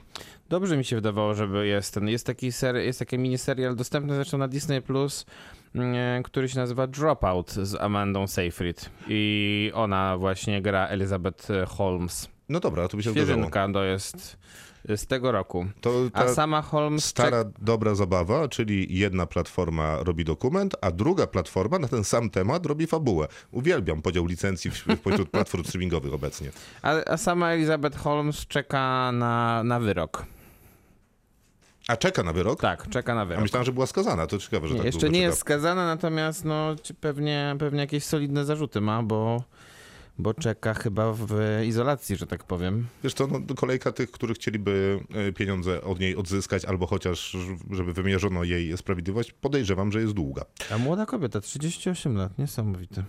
Dobrze mi się wydawało, żeby jest ten. Jest taki, ser, jest taki miniserial dostępny zresztą na Disney Plus, mm, który się nazywa Dropout z Amandą Seyfried. I ona właśnie gra Elizabeth Holmes. No dobra, to by się. Świeżynka to jest z tego roku. A sama Holmes. stara, dobra zabawa, czyli jedna platforma robi dokument, a druga platforma na ten sam temat robi fabułę. Uwielbiam podział licencji w- pośród (laughs) platform streamingowych obecnie. A, a sama Elizabeth Holmes czeka na, na wyrok. A czeka na wyrok? Tak, czeka na A wyrok. myślałem, że była skazana, to ciekawe, że Nie, tak jeszcze nie czeka. jest skazana, natomiast no, pewnie, pewnie jakieś solidne zarzuty ma, bo, bo czeka chyba w izolacji, że tak powiem. Wiesz co, no, kolejka tych, którzy chcieliby e, pieniądze od niej odzyskać, albo chociaż, żeby wymierzono jej sprawiedliwość, podejrzewam, że jest długa. A młoda kobieta, 38 lat, niesamowite.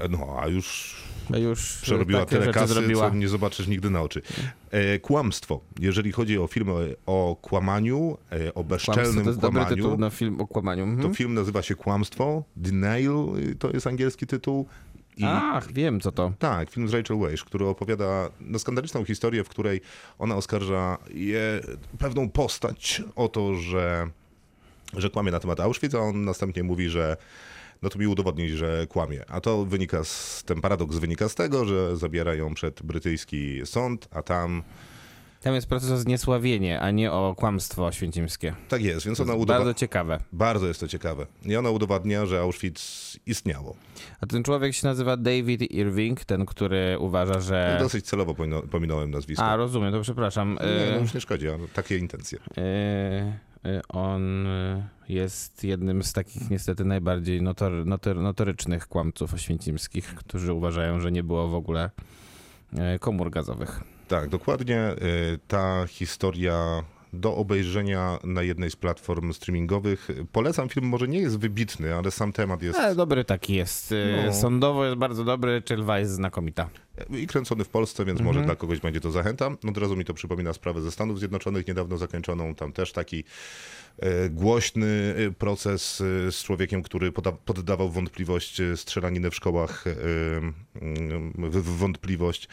E, No, a już A już przerobiła takie tyle kasy, zrobiła. co nie zobaczysz nigdy na oczy. E, kłamstwo. Jeżeli chodzi o film o kłamaniu, e, o Kłamstwo bezczelnym to jest dobry tytuł kłamaniu, na film o kłamaniu. Mhm. to film nazywa się Kłamstwo. Denial to jest angielski tytuł. I Ach, wiem co to. tak, film z Rachel Weisz, który opowiada no, skandaliczną historię, w której ona oskarża je, pewną postać o to, że, że kłamie na temat Auschwitz, a on następnie mówi, że no to mi udowodni, że kłamie. A to wynika z, ten paradoks wynika z tego, że zabiera ją przed brytyjski sąd, a tam Tam jest proces o zniesławienie, a nie o kłamstwo święcimskie. tak jest, więc ona udowadnia. bardzo ciekawe. Bardzo jest to ciekawe. I ona udowadnia, że Auschwitz istniało. A ten człowiek się nazywa David Irving, ten, który uważa, że... Dosyć celowo pominąłem nazwisko. A, rozumiem, to przepraszam. nie, no E, już nie szkodzi, takie intencje. e, e, On jest jednym z takich niestety najbardziej notor, notor, notorycznych kłamców oświęcimskich, którzy uważają, że nie było w ogóle komór gazowych. Tak, dokładnie. y, Ta historia do obejrzenia na jednej z platform streamingowych. Polecam film, może nie jest wybitny, ale sam temat jest Ale dobry taki jest. E, No. Sądowo jest bardzo dobry, Czelwa jest znakomita. i kręcony w Polsce, więc Mhm. może dla kogoś będzie to zachęta. Od razu mi to przypomina sprawę ze Stanów Zjednoczonych, niedawno zakończoną. Tam też taki głośny proces z człowiekiem, który poddawał wątpliwość strzelaninę w szkołach, w wątpliwość.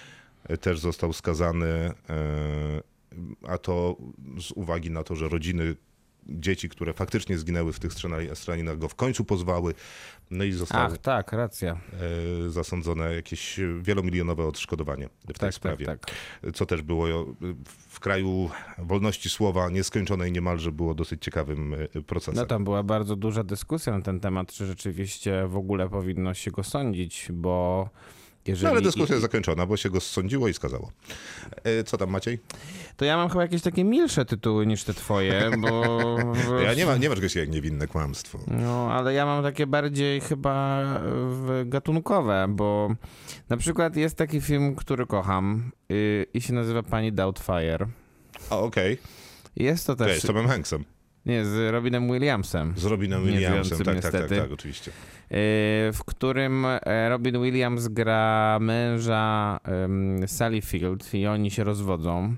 Też został skazany, e, a to z uwagi na to, że rodziny dzieci, które faktycznie zginęły w tych strzelani- strzelaninach, go w końcu pozwały. No i został Ach, tak, racja. e, zasądzone jakieś wielomilionowe odszkodowanie w tej Tak, sprawie. tak, tak. Co też było e, w kraju wolności słowa nieskończonej niemalże było dosyć ciekawym procesem. No tam była bardzo duża dyskusja na ten temat, czy rzeczywiście w ogóle powinno się go sądzić, bo jeżeli... No, ale dyskusja jest zakończona, bo się go sądziło i skazało. E, Co tam Maciej? To ja mam chyba jakieś takie milsze tytuły niż te twoje, bo... (laughs) Ja nie, ma, nie masz czegoś jak niewinne kłamstwo. No, ale ja mam takie bardziej chyba gatunkowe, bo na przykład jest taki film, który kocham yy, i się nazywa Pani Doubtfire. A okej, Jest to okay. też... z Tomem Hanksem, Nie, z Robinem Williamsem. z Robinem Williamsem. Tak, tak, tak, niestety. tak, oczywiście. Yy, w którym e, Robin Williams gra męża Sally Field i oni się rozwodzą,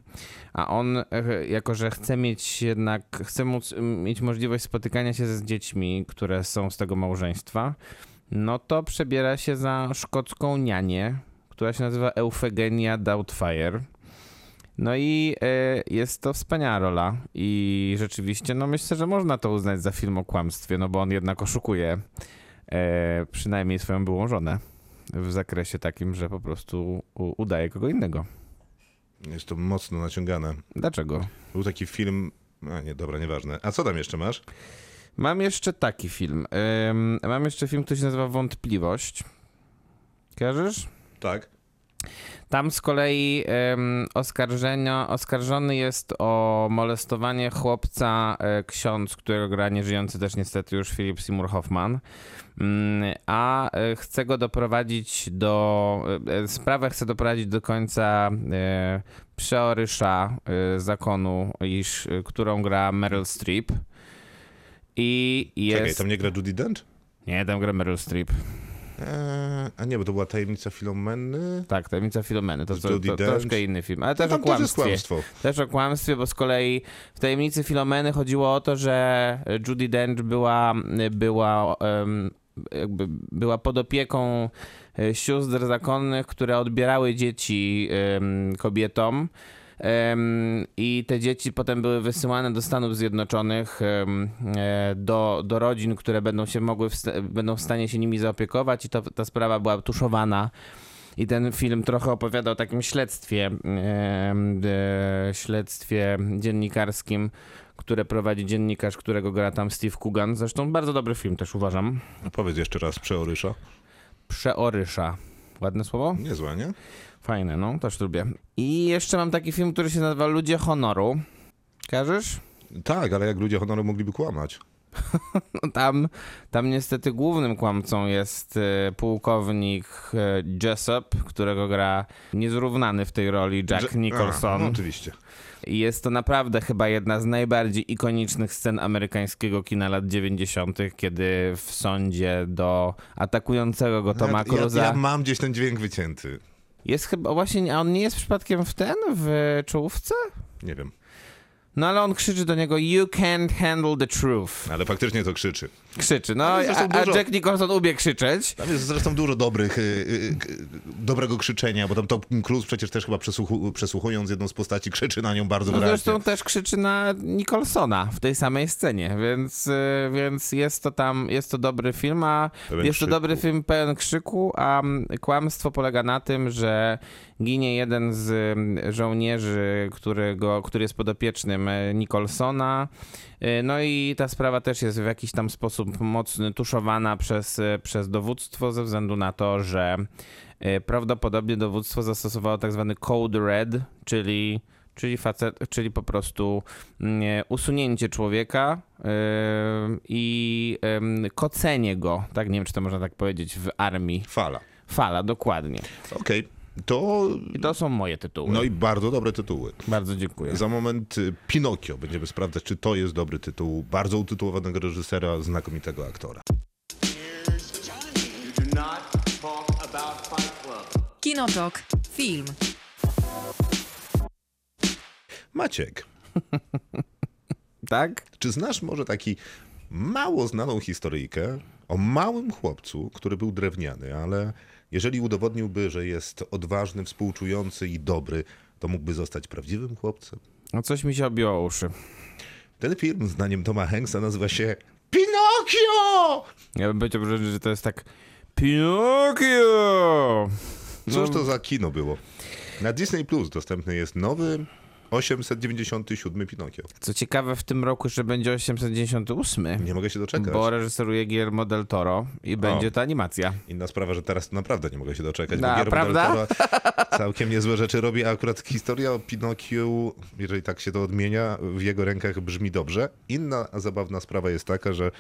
a on, e, jako że chce mieć jednak, chce móc, mieć możliwość spotykania się z dziećmi, które są z tego małżeństwa, no to przebiera się za szkocką nianię, która się nazywa Eufegenia Doubtfire. No i e, jest to wspaniała rola i rzeczywiście, no myślę, że można to uznać za film o kłamstwie, no bo on jednak oszukuje e, przynajmniej swoją byłą żonę w zakresie takim, że po prostu udaje kogo innego. Jest to mocno naciągane. Dlaczego? Był taki film... A nie, dobra, nieważne. A co tam jeszcze masz? Mam jeszcze taki film. Ym, mam jeszcze film, który się nazywa Wątpliwość. Kojarzysz? Tak. Tam z kolei em, oskarżenia, oskarżony jest o molestowanie chłopca e, ksiądz, którego gra nieżyjący też niestety już Philip Seymour Hoffman, Mm, a e, chce go doprowadzić do, e, sprawę chce doprowadzić do końca przeorysza zakonu, iż, którą gra Meryl Streep. I jest... Czekaj, tam nie gra Judy Dench? Nie, tam gra Meryl Streep. Eee, a nie, bo to była tajemnica Filomeny. Tak, Tajemnica Filomeny, to, to, to Dench. troszkę inny film, ale też o tam też jest kłamstwie. kłamstwo. Też o kłamstwie, bo z kolei w Tajemnicy Filomeny chodziło o to, że Judy Dench była, była, jakby była pod opieką e, sióstr zakonnych, które odbierały dzieci kobietom. I te dzieci potem były wysyłane do Stanów Zjednoczonych, e, do, do rodzin, które będą się mogły, będą w stanie się nimi zaopiekować, i to, ta sprawa była tuszowana. I ten film trochę opowiada o takim śledztwie, e, śledztwie dziennikarskim, które prowadzi dziennikarz, którego gra tam Steve Coogan. Zresztą bardzo dobry film też uważam. Powiedz jeszcze raz, przeorysza. Przeorysza. Ładne słowo? Niezłe, nie? Fajne, no, też lubię. I jeszcze mam taki film, który się nazywa Ludzie Honoru. Kojarzysz? Tak, ale jak ludzie honoru mogliby kłamać? (laughs) No tam, tam niestety głównym kłamcą jest e, pułkownik e, Jessup, którego gra niezrównany w tej roli Jack Nicholson. A, no oczywiście. I jest to naprawdę chyba jedna z najbardziej ikonicznych scen amerykańskiego kina lat 90., kiedy w sądzie do atakującego go Toma ja, Cruza ja, ja mam gdzieś ten dźwięk wycięty. Jest chyba właśnie, a on nie jest przypadkiem w ten, w czołówce? Nie wiem, No ale on krzyczy do niego You can't handle the truth. ale faktycznie to krzyczy. Krzyczy. No, a, dużo- Jack Nicholson umie krzyczeć. Tam jest zresztą dużo dobrych, y, y, k- dobrego krzyczenia, bo tam Tom Cruise przecież też chyba przesłuchu, przesłuchując jedną z postaci krzyczy na nią bardzo No wyraźnie. zresztą też krzyczy na Nicholsona w tej samej scenie, więc, y, więc jest to tam, jest to dobry film, a Pełen jest to krzyku. dobry film pełen krzyku, a kłamstwo polega na tym, że ginie jeden z żołnierzy, którego, który jest podopiecznym e, Nicholsona. E, No i ta sprawa też jest w jakiś tam sposób mocny tuszowana przez, e, przez dowództwo ze względu na to, że e, prawdopodobnie dowództwo zastosowało tak zwany code red, czyli czyli, facet, czyli po prostu mm, usunięcie człowieka i kocenie go, tak nie wiem czy to można tak powiedzieć, w armii. Fala. Fala, dokładnie. Okej, to... I to są moje tytuły. No i bardzo dobre tytuły. Bardzo dziękuję. Za moment y, Pinokio. Będziemy sprawdzać, czy to jest dobry tytuł. Bardzo utytułowanego reżysera, znakomitego aktora. You do not talk about Fight Club. Kinotok. Film. Maciek, (laughs) Tak? czy znasz może taki mało znaną historyjkę o małym chłopcu, który był drewniany, ale jeżeli udowodniłby, że jest odważny, współczujący i dobry, to mógłby zostać prawdziwym chłopcem? No coś mi się obiło uszy. Ten film, zdaniem Toma Hanksa, nazywa się Pinokio! Ja bym powiedział, że, że to jest tak Pinokio! Cóż to za kino było? Na Disney Plus dostępny jest nowy 897 Pinokio. Co ciekawe, w tym roku jeszcze będzie 898, Nie mogę się doczekać. bo reżyseruje Guillermo del Toro i będzie to animacja. Inna sprawa, że teraz naprawdę nie mogę się doczekać, No, bo Guillermo prawda? del Toro całkiem niezłe rzeczy robi, a akurat historia o Pinokiu, jeżeli tak się to odmienia, w jego rękach brzmi dobrze. Inna zabawna sprawa jest taka, że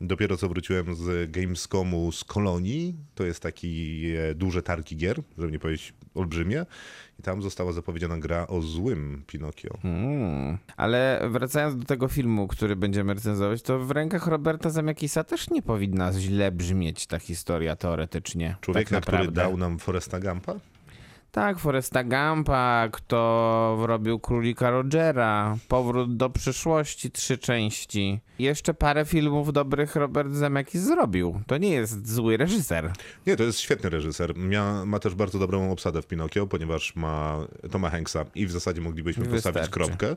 dopiero co wróciłem z Gamescomu z Kolonii, to jest taki e, duże targi gier, żeby nie powiedzieć olbrzymie, i tam została zapowiedziana gra o złym Pinokio. Mm. Ale wracając do tego filmu, który będziemy recenzować, to w rękach Roberta Zamiakisa też nie powinna źle brzmieć ta historia teoretycznie. Człowieka, tak który dał nam Foresta Gampa? Tak, Foresta Gampa, kto robił Królika Rogera, Powrót do przyszłości, trzy części. Jeszcze parę filmów dobrych Robert Zemeckis zrobił. To nie jest zły reżyser. Nie, to jest świetny reżyser. Mia, ma też bardzo dobrą obsadę w Pinokio, ponieważ ma Toma Hanksa i w zasadzie moglibyśmy postawić Wystarczy. kropkę.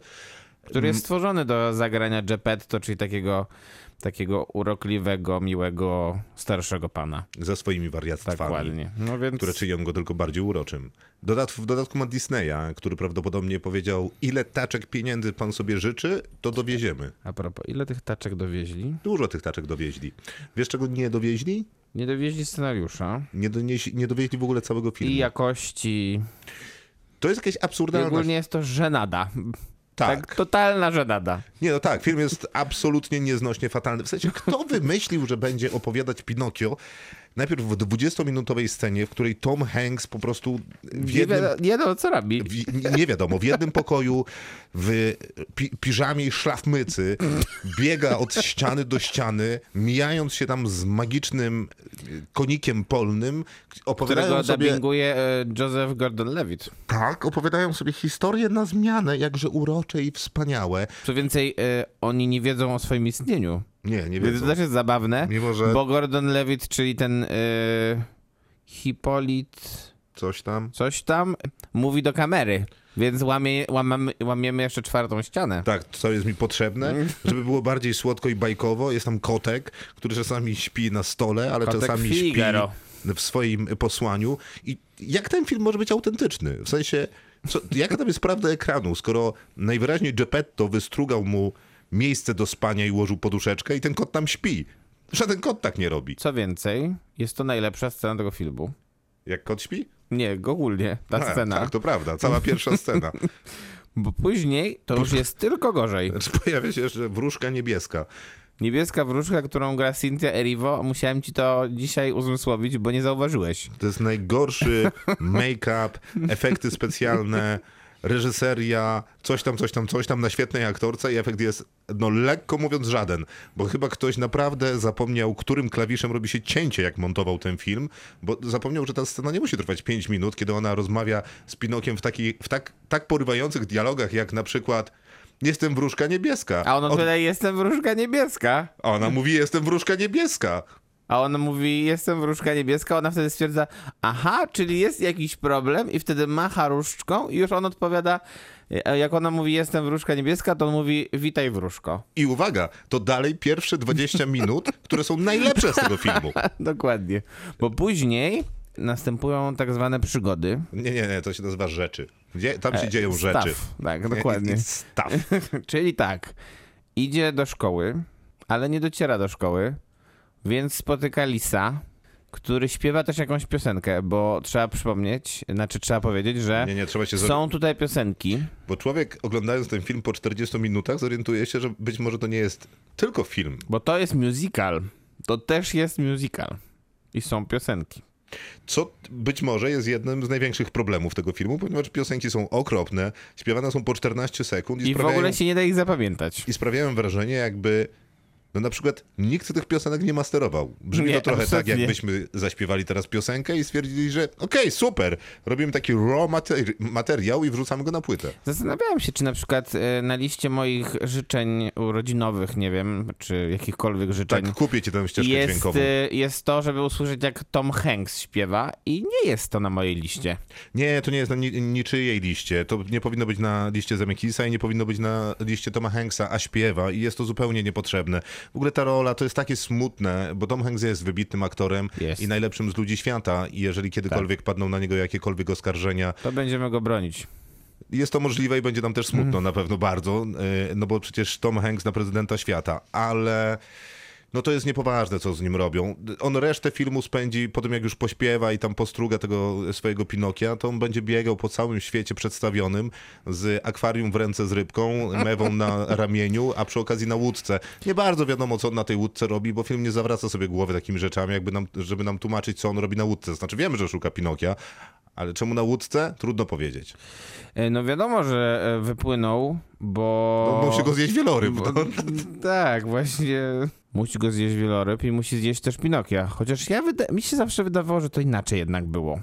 Który jest stworzony do zagrania Geppetto, czyli takiego, takiego urokliwego, miłego, starszego pana. ze swoimi wariactwami, ładnie. No więc... które czynią go tylko bardziej uroczym. Dodat, w dodatku ma Disneya, który prawdopodobnie powiedział, ile taczek pieniędzy pan sobie życzy, to dowieziemy. A propos, ile tych taczek dowieźli? Dużo tych taczek dowieźli. Wiesz, czego nie dowieźli? Nie dowieźli scenariusza Nie, donieśli, nie dowieźli w ogóle całego filmu. i jakości. To jest jakaś I absurdalna... ogólnie jest to żenada. Tak. tak totalna żenada. Nie, no tak, film jest absolutnie nieznośnie fatalny. W sensie, kto wymyślił, że będzie opowiadać Pinokio najpierw w 20-minutowej scenie, w której Tom Hanks po prostu w Nie, jednym... wi- nie no, co robi? Nie wiadomo, w jednym pokoju w pi, piżamie i szlafmycy biega od ściany do ściany, mijając się tam z magicznym konikiem polnym, opowiadają Którego sobie... dubbinguje e, Joseph Gordon-Levitt. Tak, opowiadają sobie historie na zmianę, jakże urocze i wspaniałe. Co więcej, e, oni nie wiedzą o swoim istnieniu. Nie, nie Więc wiedzą. to też jest zabawne, Mimo, że bo Gordon-Levitt, czyli ten e, Hipolit coś tam... coś tam, mówi do kamery. Więc łamie, łamamy, łamiemy jeszcze czwartą ścianę. Tak, co jest mi potrzebne, żeby było bardziej słodko i bajkowo. Jest tam kotek, który czasami śpi na stole, ale Kotek czasami Figaro. śpi w swoim posłaniu. I jak ten film może być autentyczny? W sensie, co, jaka tam jest prawda ekranu, skoro najwyraźniej Geppetto wystrugał mu miejsce do spania i ułożył poduszeczkę i ten kot tam śpi. Żaden kot tak nie robi. Co więcej, jest to najlepsza scena tego filmu. Jak kot śpi? Nie, ogólnie ta A, scena. Tak, to prawda. Cała pierwsza scena. (laughs) Bo później to już jest tylko gorzej. Znaczy, (laughs) pojawia się jeszcze wróżka niebieska. Niebieska wróżka, którą gra Cynthia Erivo, musiałem ci to dzisiaj uzmysłowić, bo nie zauważyłeś. To jest najgorszy (laughs) make-up, efekty specjalne, reżyseria, coś tam, coś tam, coś tam na świetnej aktorce i efekt jest, no lekko mówiąc, żaden. Bo chyba ktoś naprawdę zapomniał, którym klawiszem robi się cięcie, jak montował ten film, bo zapomniał, że ta scena nie musi trwać 5 minut, kiedy ona rozmawia z Pinokiem w, taki, w tak, tak porywających dialogach, jak na przykład jestem wróżka niebieska. A on Od- jestem wróżka niebieska. Ona mówi, jestem wróżka niebieska. A on mówi, jestem wróżka niebieska. Ona wtedy stwierdza, aha, czyli jest jakiś problem i wtedy macha różdżką i już on odpowiada, e, jak ona mówi, jestem wróżka niebieska, to on mówi, witaj wróżko. I uwaga, to dalej pierwsze 20 (laughs) minut, które są najlepsze z tego filmu. (laughs) Dokładnie. Bo później następują tak zwane przygody. Nie, nie, nie, to się nazywa rzeczy. Gdzie, tam się dzieją E, Staw. rzeczy. Tak, dokładnie. Staw. (laughs) Czyli tak, idzie do szkoły, ale nie dociera do szkoły, więc spotyka Lisa, który śpiewa też jakąś piosenkę, bo trzeba przypomnieć, znaczy trzeba powiedzieć, że Nie, nie, trzeba się... są tutaj piosenki. Bo człowiek oglądając ten film po 40 minutach zorientuje się, że być może to nie jest tylko film. Bo to jest musical. To też jest musical. I są piosenki. Co być może jest jednym z największych problemów tego filmu, ponieważ piosenki są okropne, śpiewane są po 14 sekund i, I w sprawiają, ogóle się nie da ich zapamiętać. i sprawiają wrażenie, jakby no na przykład nikt tych piosenek nie masterował. Brzmi Nie, to trochę tak, absolutnie. jakbyśmy zaśpiewali teraz piosenkę i stwierdzili, że okej, super, robimy taki raw materi- materiał i wrzucamy go na płytę. Zastanawiałem się, czy na przykład e, na liście moich życzeń urodzinowych, nie wiem, czy jakichkolwiek życzeń, Tak, kupię ci tę ścieżkę jest, dźwiękową. e, jest to, żeby usłyszeć, jak Tom Hanks śpiewa i nie jest to na mojej liście. Nie, to nie jest na ni- niczyjej liście. To nie powinno być na liście Zemeckisa i nie powinno być na liście Toma Hanksa, a śpiewa i jest to zupełnie niepotrzebne. W ogóle ta rola to jest takie smutne, bo Tom Hanks jest wybitnym aktorem Jest. i najlepszym z ludzi świata i jeżeli kiedykolwiek padną na niego jakiekolwiek oskarżenia, To będziemy go bronić. jest to możliwe i będzie nam też smutno na pewno bardzo, yy, no bo przecież Tom Hanks na prezydenta świata, ale no to jest niepoważne, co z nim robią. On resztę filmu spędzi po tym, jak już pośpiewa i tam postruga tego swojego Pinokia, to on będzie biegał po całym świecie przedstawionym z akwarium w ręce z rybką, mewą na (laughs) ramieniu, a przy okazji na łódce. Nie bardzo wiadomo, co on na tej łódce robi, bo film nie zawraca sobie głowy takimi rzeczami, jakby nam, żeby nam tłumaczyć, co on robi na łódce. Znaczy wiemy, że szuka Pinokia, ale czemu na łódce? Trudno powiedzieć. E, No wiadomo, że e, wypłynął, bo... Bo musi go zjeść wieloryb. No. (laughs) Tak, właśnie. Musi go zjeść wieloryb i musi zjeść też Pinokia. Chociaż ja wyda- mi się zawsze wydawało, że to inaczej jednak było.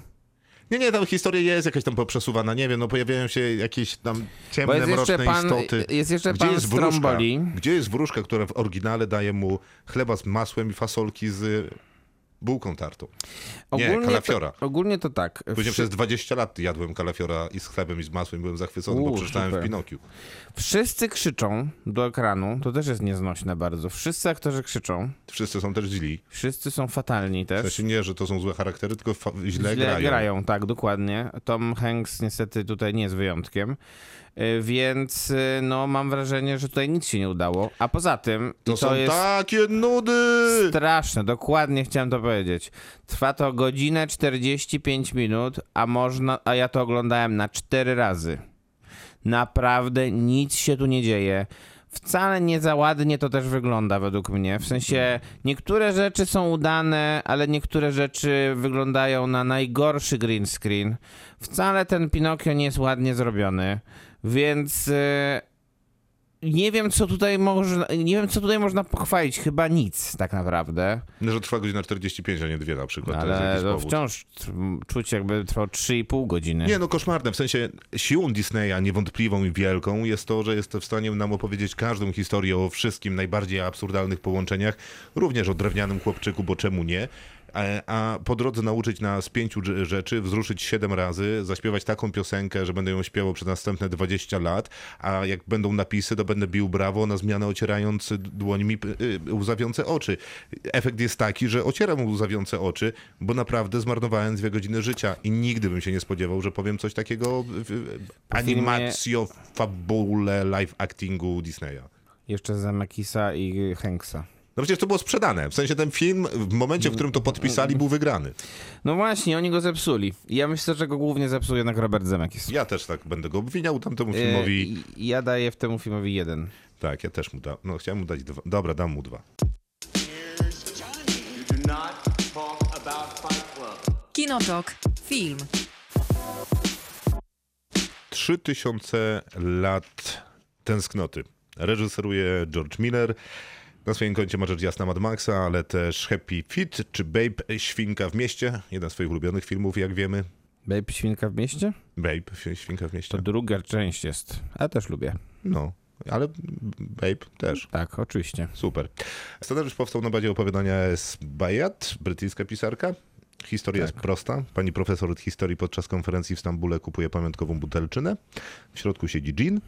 Nie, nie, tam historia jest jakaś tam poprzesuwana, nie wiem, no pojawiają się jakieś tam Bo ciemne, jest mroczne pan, istoty. jest jeszcze Gdzie pan jest wróżka? Stromboli. Gdzie jest wróżka, która w oryginale daje mu chleba z masłem i fasolki z bułką tartą? Nie, kalafiora. To, ogólnie to tak. Później Wszy- przez 20 lat jadłem kalafiora i z chlebem i z masłem byłem zachwycony, bo U, przeczytałem super. w Pinokiu. Wszyscy krzyczą do ekranu, to też jest nieznośne bardzo. Wszyscy aktorzy krzyczą, Wszyscy są też źli. wszyscy są fatalni W też. sensie nie, że to są złe charaktery, tylko fa- źle, grają. tak, dokładnie. Tom Hanks niestety tutaj nie jest wyjątkiem. Y, Więc y, no, mam wrażenie, że tutaj nic się nie udało. A poza tym, To, i są jest takie nudy! straszne, dokładnie chciałem to powiedzieć. Trwa to godzinę 45 minut, a można, a ja to oglądałem na 4 razy. Naprawdę nic się tu nie dzieje. Wcale nie za ładnie to też wygląda według mnie. W sensie niektóre rzeczy są udane, ale niektóre rzeczy wyglądają na najgorszy green screen. Wcale ten Pinokio nie jest ładnie zrobiony. Więc e, nie wiem co tutaj można, nie wiem co tutaj można pochwalić, chyba nic tak naprawdę. No, że trwa godzina 45, a nie dwie na przykład. Ale to wciąż czuć jakby trwał 3,5 godziny. Nie, no koszmarne. W sensie siłą Disneya niewątpliwą i wielką jest to, że jest w stanie nam opowiedzieć każdą historię o wszystkim najbardziej absurdalnych połączeniach, również o drewnianym chłopczyku, bo czemu nie? A po drodze nauczyć nas pięciu rzeczy, wzruszyć siedem razy, zaśpiewać taką piosenkę, że będę ją śpiewał przez następne 20 lat, a jak będą napisy, to będę bił brawo na zmianę ocierając dłońmi y, łzawiące oczy. Efekt jest taki, że ocieram łzawiące oczy, bo naprawdę zmarnowałem dwie godziny życia i nigdy bym się nie spodziewał, że powiem coś takiego w w filmie- fabule, live actingu Disneya. Jeszcze Zemeckisa i Hanksa. No przecież to było sprzedane. W sensie ten film w momencie, w którym to podpisali, był wygrany. No właśnie, oni go zepsuli. Ja myślę, że go głównie zepsuł jednak Robert Zemeckis. Ja też tak będę go obwiniał tamtemu E, filmowi. i- Ja daję w temu filmowi jeden. Tak, ja też mu dam. No chciałem mu dać dwa. Dobra, dam mu dwa. Kinotok. Film. 3000 lat tęsknoty. Reżyseruje George Miller. Na swoim koncie ma rzecz jasna Mad Maxa, ale też Happy Feet czy Babe Świnka w mieście. Jeden z swoich ulubionych filmów, jak wiemy. Babe Świnka w mieście? Babe Świnka w mieście. To druga część jest. Ja też lubię. No. ale Babe też. Tak, oczywiście. Super. Scenariusz powstał na bazie opowiadania S. Bayat, brytyjska pisarka. Historia jest prosta. Pani profesor od historii podczas konferencji w Stambule kupuje pamiątkową butelczynę. W środku siedzi dżin,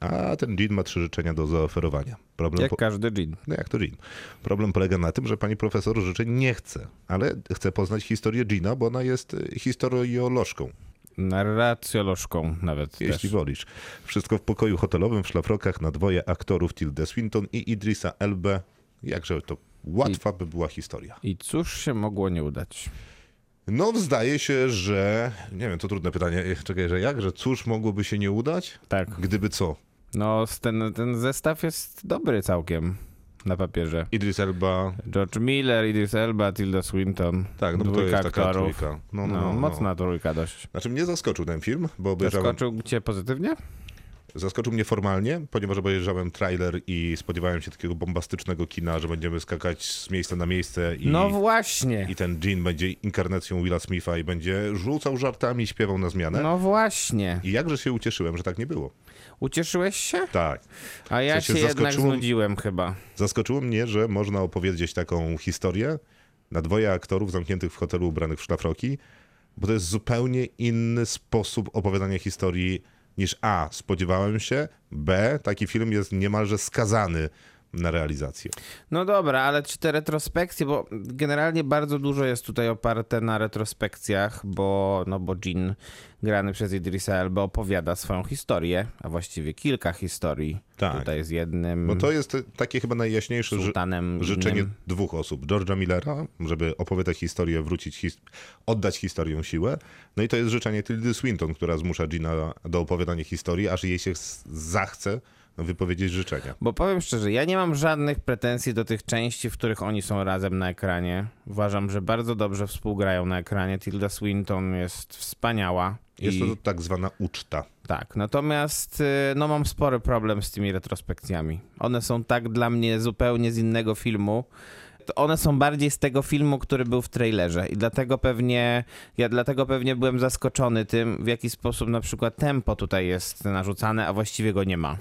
a ten dżin ma trzy życzenia do zaoferowania. Problem Jak po... każdy dżin. No jak to dżin? Problem polega na tym, że pani profesor życzeń nie chce, ale chce poznać historię dżina, bo ona jest y, historiolożką. Narracjolożką nawet Jeśli też. wolisz. Wszystko w pokoju hotelowym w szlafrokach na dwoje aktorów Tilda Swinton i Idrisa Elbe. Jakże to łatwa by była historia. I cóż się mogło nie udać? No zdaje się, że... Nie wiem, to trudne pytanie. Czekaj, że jak? Że cóż mogłoby się nie udać? Tak. Gdyby co? No, ten, ten zestaw jest dobry całkiem na papierze. Idris Elba... George Miller, Idris Elba, Tilda Swinton. Tak, no bo to jest taka aktorów. trójka. No, No, no, no, no. mocna trójka dość. Znaczy mnie zaskoczył ten film, bo obejrzałem... Zaskoczył cię pozytywnie? Zaskoczył mnie formalnie, ponieważ obejrzałem trailer i spodziewałem się takiego bombastycznego kina, że będziemy skakać z miejsca na miejsce i, No właśnie. i ten Jean będzie inkarnacją Willa Smitha i będzie rzucał żartami i śpiewał na zmianę. No właśnie. I jakże się ucieszyłem, że tak nie było. Ucieszyłeś się? Tak. A ja W sensie się jednak znudziłem chyba. Zaskoczyło mnie, że można opowiedzieć taką historię na dwoje aktorów zamkniętych w hotelu ubranych w szlafroki, bo to jest zupełnie inny sposób opowiadania historii niż A. Spodziewałem się, B. Taki film jest niemalże skazany na realizację. No dobra, ale czy te retrospekcje, bo generalnie bardzo dużo jest tutaj oparte na retrospekcjach, bo, no bo Jean, grany przez Idrisa Elba, opowiada swoją historię, a właściwie kilka historii. Tak. Tutaj z jednym Bo to jest takie chyba najjaśniejsze sultanem życzenie innym. dwóch osób. George'a Millera, żeby opowiadać historię, wrócić, his- oddać historię siłę. No i to jest życzenie Tildy Swinton, która zmusza Gina do opowiadania historii, aż jej się zachce wypowiedzieć życzenia. Bo powiem szczerze, ja nie mam żadnych pretensji do tych części, w których oni są razem na ekranie. Uważam, że bardzo dobrze współgrają na ekranie. Tilda Swinton jest wspaniała. Jest to tak zwana uczta. Tak, natomiast y, no mam spory problem z tymi retrospekcjami. One są tak dla mnie zupełnie z innego filmu. One są bardziej z tego filmu, który był w trailerze i dlatego pewnie, ja dlatego pewnie byłem zaskoczony tym, w jaki sposób na przykład tempo tutaj jest narzucane, a właściwie go nie ma.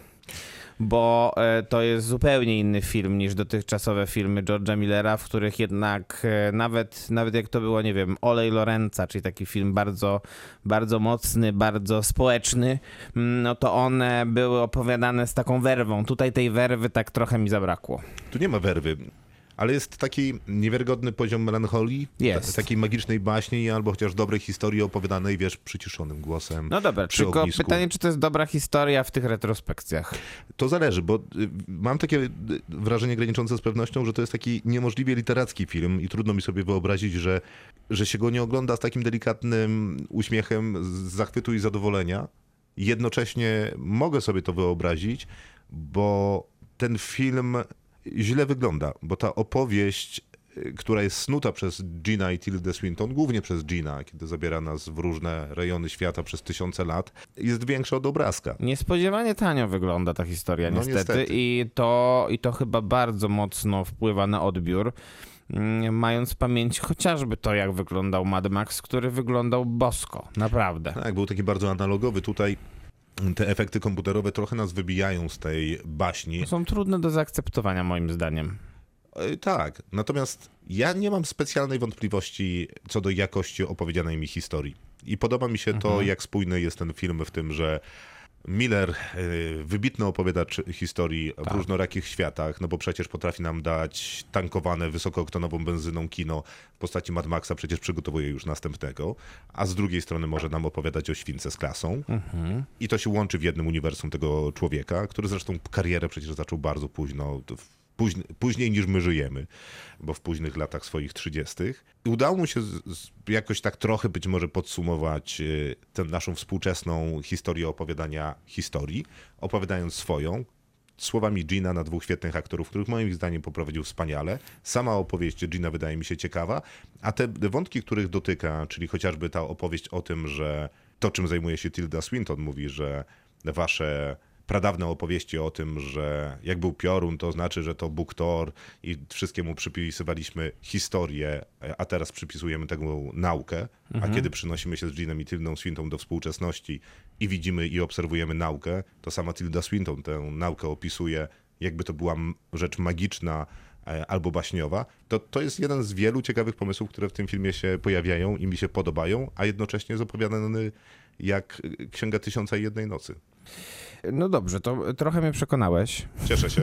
Bo e, to jest zupełnie inny film niż dotychczasowe filmy George'a Millera, w których jednak e, nawet, nawet jak to było, nie wiem, Olej Lorenza, czyli taki film bardzo, bardzo mocny, bardzo społeczny, mm, no to one były opowiadane z taką werwą. Tutaj tej werwy tak trochę mi zabrakło. Tu nie ma werwy. Ale jest taki niewiarygodny poziom melancholii, Jest. takiej magicznej baśni albo chociaż dobrej historii opowiadanej, wiesz, przyciszonym głosem. No dobra, tylko ognisku. pytanie, czy to jest dobra historia w tych retrospekcjach? To zależy, bo y, mam takie y, wrażenie graniczące z pewnością, że to jest taki niemożliwie literacki film i trudno mi sobie wyobrazić, że, że się go nie ogląda z takim delikatnym uśmiechem z zachwytu i zadowolenia. Jednocześnie mogę sobie to wyobrazić, bo ten film źle wygląda, bo ta opowieść y, która jest snuta przez Gina i Tildę Swinton, głównie przez Gina, kiedy zabiera nas w różne rejony świata przez tysiące lat, jest większa od obrazka. Niespodziewanie tanio wygląda ta historia, No niestety. niestety. I, to, I to chyba bardzo mocno wpływa na odbiór. mm, Mając w pamięci chociażby to, jak wyglądał Mad Max, który wyglądał bosko, naprawdę. Tak, był taki bardzo analogowy. Tutaj te efekty komputerowe trochę nas wybijają z tej baśni. Są trudne do zaakceptowania, moim zdaniem. E, Tak, natomiast ja nie mam specjalnej wątpliwości co do jakości opowiedzianej mi historii. I podoba mi się to, jak spójny jest ten film w tym, że Miller, e, wybitny opowiadacz historii w różnorakich światach, no bo przecież potrafi nam dać tankowane wysokooktanową benzyną kino w postaci Mad Maxa, przecież przygotowuje już następnego, a z drugiej strony może nam opowiadać o śwince z klasą. I to się łączy w jednym uniwersum tego człowieka, który zresztą karierę przecież zaczął bardzo późno, w- późn- później niż my żyjemy, bo w późnych latach swoich trzydziestych. I udało mu się z, z, jakoś tak trochę być może podsumować y, tę naszą współczesną historię opowiadania historii, opowiadając swoją, słowami Gina na dwóch świetnych aktorów, których moim zdaniem poprowadził wspaniale. Sama opowieść Gina wydaje mi się ciekawa, a te wątki, których dotyka, czyli chociażby ta opowieść o tym, że to, czym zajmuje się Tilda Swinton, mówi, że wasze pradawne opowieści o tym, że jak był piorun, to znaczy, że to Bóg Thor i wszystkiemu przypisywaliśmy historię, a teraz przypisujemy tego naukę, a kiedy przynosimy się z Jeanem i Tildą Swinton do współczesności i widzimy i obserwujemy naukę, to sama Tilda Swinton tę naukę opisuje, jakby to była rzecz magiczna, e, albo baśniowa, to to jest jeden z wielu ciekawych pomysłów, które w tym filmie się pojawiają i mi się podobają, a jednocześnie jest opowiadany jak Księga Tysiąca i Jednej Nocy. No dobrze, to trochę mnie przekonałeś. Cieszę się.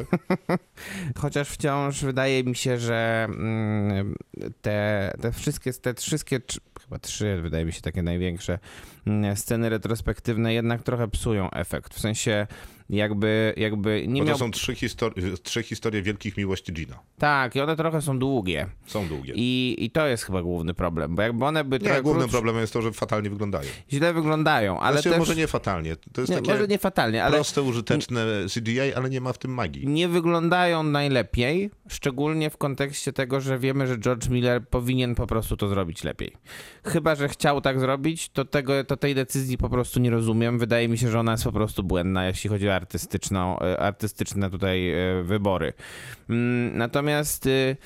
(laughs) Chociaż wciąż wydaje mi się, że mm, te, te wszystkie, te wszystkie, chyba trzy, wydaje mi się takie największe mm, sceny retrospektywne jednak trochę psują efekt. W sensie jakby, jakby nie Bo to miał... są trzy, histori- trzy historie wielkich miłości Gina. Tak, i one trochę są długie. Są długie. I, I to jest chyba główny problem, bo jakby one by Nie, głównym problemem jest to, że fatalnie wyglądają. źle wyglądają, ale znaczy, też... może nie fatalnie. To jest nie, takie może nie fatalnie, ale proste, użyteczne CGI, ale nie ma w tym magii. nie wyglądają najlepiej, szczególnie w kontekście tego, że wiemy, że George Miller powinien po prostu to zrobić lepiej. Chyba, że chciał tak zrobić, to, tego, to tej decyzji po prostu nie rozumiem. Wydaje mi się, że ona jest po prostu błędna, jeśli chodzi o artystyczną, e, artystyczne tutaj e, wybory. Mm, Natomiast y,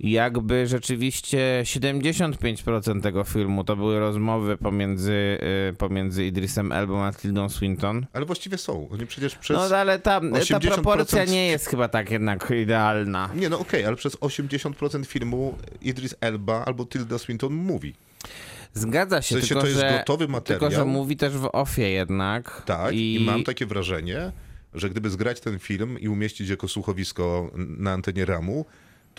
jakby rzeczywiście 75% tego filmu to były rozmowy pomiędzy, y, pomiędzy Idrisem Elbą a Tildą Swinton. Ale właściwie są. Oni przecież przez... No ale ta, ta 80% proporcja nie jest chyba tak jednak idealna. Nie, no okej, ale przez 80% filmu Idris Elba albo Tilda Swinton mówi. Zgadza się, W sensie tylko, to jest że, gotowy materiał. tylko że mówi też w ofie jednak. Tak, i... mam takie wrażenie, że gdyby zgrać ten film i umieścić jako słuchowisko na antenie ramu,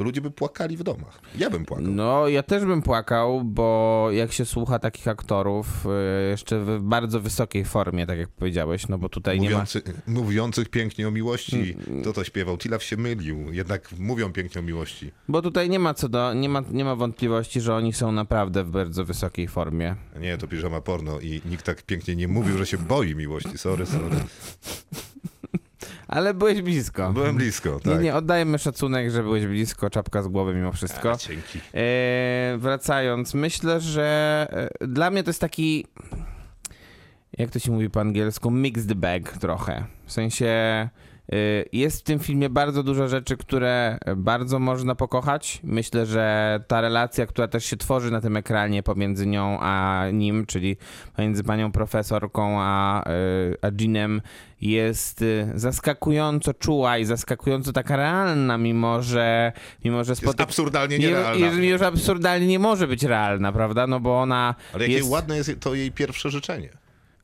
to ludzie by płakali w domach. Ja bym płakał. No, ja też bym płakał, bo jak się słucha takich aktorów, y, jeszcze w bardzo wysokiej formie, tak jak powiedziałeś, no bo tutaj nie ma... Mówiący, Mówiących pięknie o miłości. To to śpiewał. Tilaf się mylił. Jednak mówią pięknie o miłości. Bo tutaj nie ma co do, nie ma, nie ma wątpliwości, że oni są naprawdę w bardzo wysokiej formie. Nie, to piżama porno i nikt tak pięknie nie mówił, że się boi miłości. Sorry, sorry. (laughs) Ale byłeś blisko. Byłem blisko, Nie, tak. nie, oddajmy szacunek, że byłeś blisko, czapka z głowy mimo wszystko. A, dzięki. E, wracając, myślę, że e, dla mnie to jest taki, jak to się mówi po angielsku, mixed bag trochę. W sensie jest w tym filmie bardzo dużo rzeczy, które bardzo można pokochać. Myślę, że ta relacja, która też się tworzy na tym ekranie pomiędzy nią a nim, czyli pomiędzy panią profesorką a, e, a Jeanem, jest e, zaskakująco czuła i zaskakująco taka realna, mimo że, mimo że Jest spotyka... absurdalnie Nie, nierealna. jeżeli już absurdalnie nie może być realna, prawda? No bo ona. Ale jakie jest... ładne jest to jej pierwsze życzenie.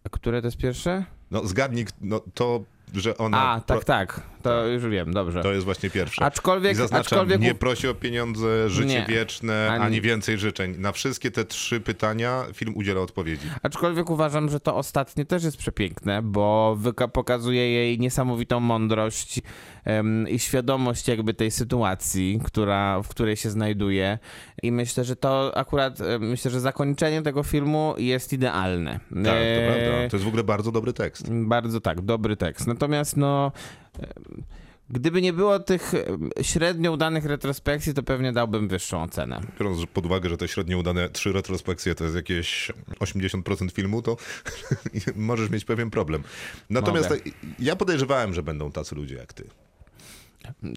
A które to jest pierwsze? No zgadnij, no to, że ona... A, tak, tak. To już wiem, dobrze. To jest właśnie pierwsze. Aczkolwiek- I zaznaczam, aczkolwiek- nie prosi o pieniądze, życie Nie. wieczne, Ani- ani... więcej życzeń. Na wszystkie te trzy pytania film udziela odpowiedzi. Aczkolwiek uważam, że to ostatnie też jest przepiękne, bo wyka- pokazuje jej niesamowitą mądrość em, i świadomość jakby tej sytuacji, która, w której się znajduje. I myślę, że to akurat, myślę, że zakończenie tego filmu jest idealne. Tak, to E, prawda. To jest w ogóle bardzo dobry tekst. Bardzo tak, dobry tekst. Natomiast no. Gdyby nie było tych średnio udanych retrospekcji, to pewnie dałbym wyższą ocenę. Biorąc pod uwagę, że te średnio udane trzy retrospekcje to jest jakieś 80% filmu, to (laughs) możesz mieć pewien problem. Natomiast Mogę. ja podejrzewałem, że będą tacy ludzie jak ty.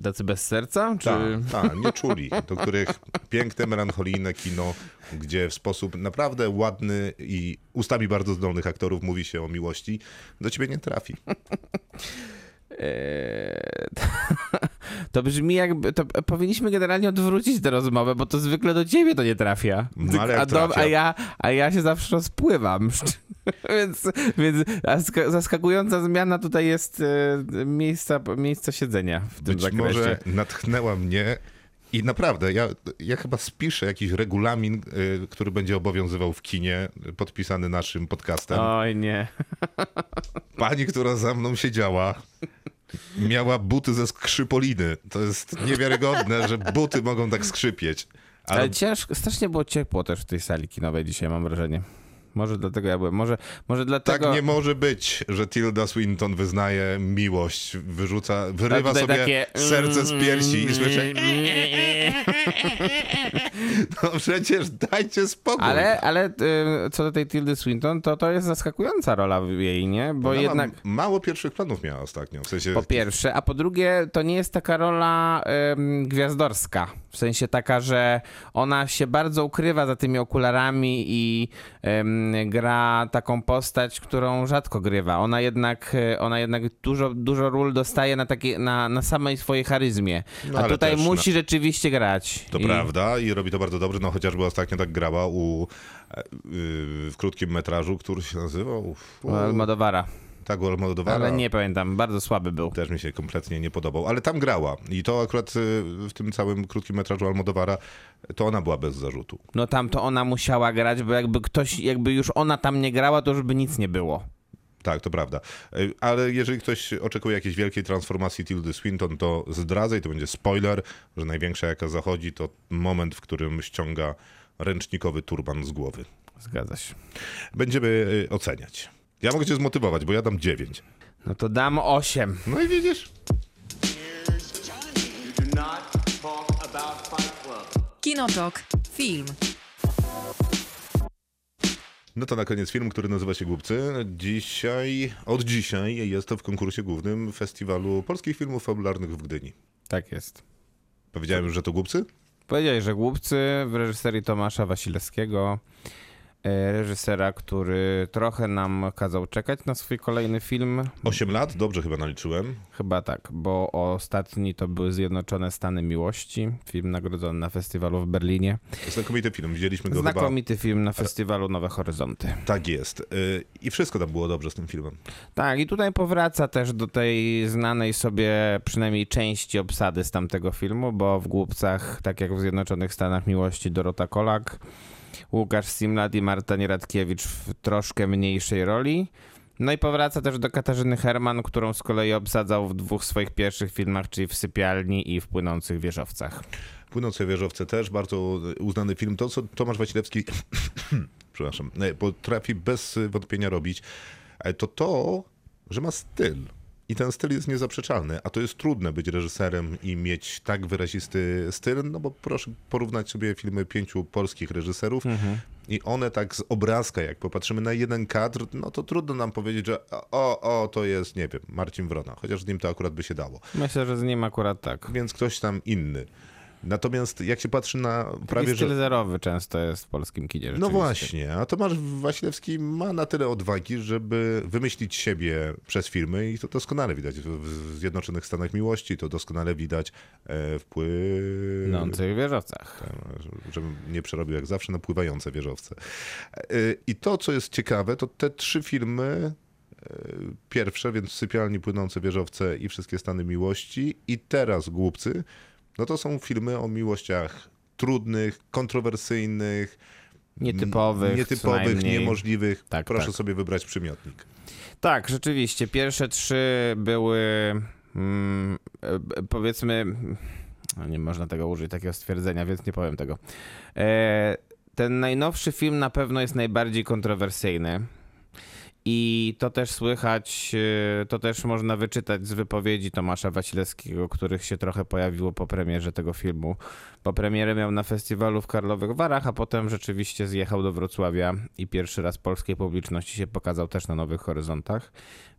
Tacy bez serca? Czy... Tak, ta, nie czuli, do których piękne, melancholijne kino, gdzie w sposób naprawdę ładny i ustami bardzo zdolnych aktorów mówi się o miłości, do ciebie nie trafi. (laughs) Eee, (laughs) To brzmi jakby. To powinniśmy generalnie odwrócić tę rozmowę, bo to zwykle do ciebie to nie trafia. No, ale a, do, trafia? a, ja, a ja się zawsze rozpływam. (laughs) więc więc zaska- zaskakująca zmiana tutaj jest e, miejsca, miejsca siedzenia w tym Być zakresie. może natchnęła mnie i naprawdę, ja, ja chyba spiszę jakiś regulamin, y, który będzie obowiązywał w kinie, podpisany naszym podcastem. Oj nie. Pani, która za mną siedziała, miała buty ze skrzypoliny. To jest niewiarygodne, że buty mogą tak skrzypieć. Ale, Ale ciężko, strasznie było ciepło też w tej sali kinowej dzisiaj, mam wrażenie. Może dlatego ja byłem. Może, może Tak dlatego... nie może być, że Tilda Swinton wyznaje miłość, wyrzuca, wyrywa sobie takie- serce z piersi i słyszy (laughs) No przecież dajcie spokój. Ale, ale y, co do tej Tildy Swinton, to to jest zaskakująca rola w jej, nie? Bo Ona jednak... ma, mało pierwszych planów miała ostatnio, w sensie... Po pierwsze, a po drugie, to nie jest taka rola ym, gwiazdorska. W sensie taka, że ona się bardzo ukrywa za tymi okularami i ym, gra taką postać, którą rzadko grywa. Ona jednak, y, ona jednak dużo, dużo ról dostaje na, takie, na, na samej swojej charyzmie. No, a tutaj też musi rzeczywiście grać. To I- prawda i robi to bardzo dobrze, no chociażby ostatnio tak grała u, e, y, w krótkim metrażu, który się nazywał... u Almodovara. Almodovara. Ale nie pamiętam, bardzo słaby był. Też mi się kompletnie nie podobał, ale tam grała i to akurat y, w tym całym krótkim metrażu Almodovara to ona była bez zarzutu. No tam to ona musiała grać, bo jakby ktoś, jakby już ona tam nie grała, to już by nic nie było. Tak, to prawda. Y, Ale jeżeli ktoś oczekuje jakiejś wielkiej transformacji Tildy Swinton, to zdradzę i to będzie spoiler, że największa jaka zachodzi to moment, w którym ściąga ręcznikowy turban z głowy. Zgadza się. Będziemy y, oceniać. Ja mogę cię zmotywować, bo ja dam 9. No to dam 8. No i widzisz? Kinotok. Film. No to na koniec film, który nazywa się Głupcy. Dzisiaj, od dzisiaj jest to w konkursie głównym Festiwalu Polskich Filmów Fabularnych w Gdyni. Tak jest. Powiedziałem już, że to Głupcy? Powiedziałeś, że Głupcy w reżyserii Tomasza Wasilewskiego, reżysera, który trochę nam kazał czekać na swój kolejny film. 8 lat? Dobrze chyba naliczyłem. Chyba tak, bo ostatni to były Zjednoczone Stany Miłości, film nagrodzony na festiwalu w Berlinie. Znakomity film, widzieliśmy go chyba... Znakomity film na festiwalu Nowe Horyzonty. Tak jest. Y, I wszystko tam było dobrze z tym filmem. Tak, i tutaj powraca też do tej znanej sobie przynajmniej części obsady z tamtego filmu, bo w Głupcach, tak jak w Zjednoczonych Stanach Miłości, Dorota Kolak, Łukasz Simlat i Marta Nieradkiewicz w troszkę mniejszej roli. No i powraca też do Katarzyny Herman, którą z kolei obsadzał w dwóch swoich pierwszych filmach, czyli w Sypialni i w Płynących Wieżowcach. Płynące wieżowce też, bardzo uznany film. To, co Tomasz Wasilewski, (coughs) przepraszam, e, potrafi bez wątpienia robić, e, to to, że ma styl. I ten styl jest niezaprzeczalny, a to jest trudne być reżyserem i mieć tak wyrazisty styl, no bo proszę porównać sobie filmy pięciu polskich reżyserów i one tak z obrazka, jak popatrzymy na jeden kadr, no to trudno nam powiedzieć, że o, o, to jest, nie wiem, Marcin Wrona, chociaż z nim to akurat by się dało. Myślę, że z nim akurat tak. Więc ktoś tam inny. Natomiast jak się patrzy na Prawie prawie, styl że... zerowy często jest w polskim kinie. No właśnie, a Tomasz Wasilewski ma na tyle odwagi, żeby wymyślić siebie przez filmy i to doskonale widać w w Zjednoczonych Stanach Miłości, to doskonale widać e, wpływ... Płynących Wieżowcach. Żebym nie przerobił jak zawsze na pływające wieżowce. E, I to, co jest ciekawe, to te trzy filmy e, pierwsze, więc Sypialni, Płynące Wieżowce i Wszystkie Stany Miłości i teraz Głupcy, no to są filmy o miłościach trudnych, kontrowersyjnych, Nietypowych. nietypowych, niemożliwych. Tak, Proszę tak. sobie wybrać przymiotnik. Tak, rzeczywiście. Pierwsze trzy były mm, e, powiedzmy. No nie można tego użyć, takiego stwierdzenia, więc nie powiem tego. E, ten najnowszy film na pewno jest najbardziej kontrowersyjny. I to też słychać, e, to też można wyczytać z wypowiedzi Tomasza Wasilewskiego, których się trochę pojawiło po premierze tego filmu. Po premierę miał na festiwalu w Karlowych Warach, a potem rzeczywiście zjechał do Wrocławia i pierwszy raz polskiej publiczności się pokazał też na Nowych Horyzontach.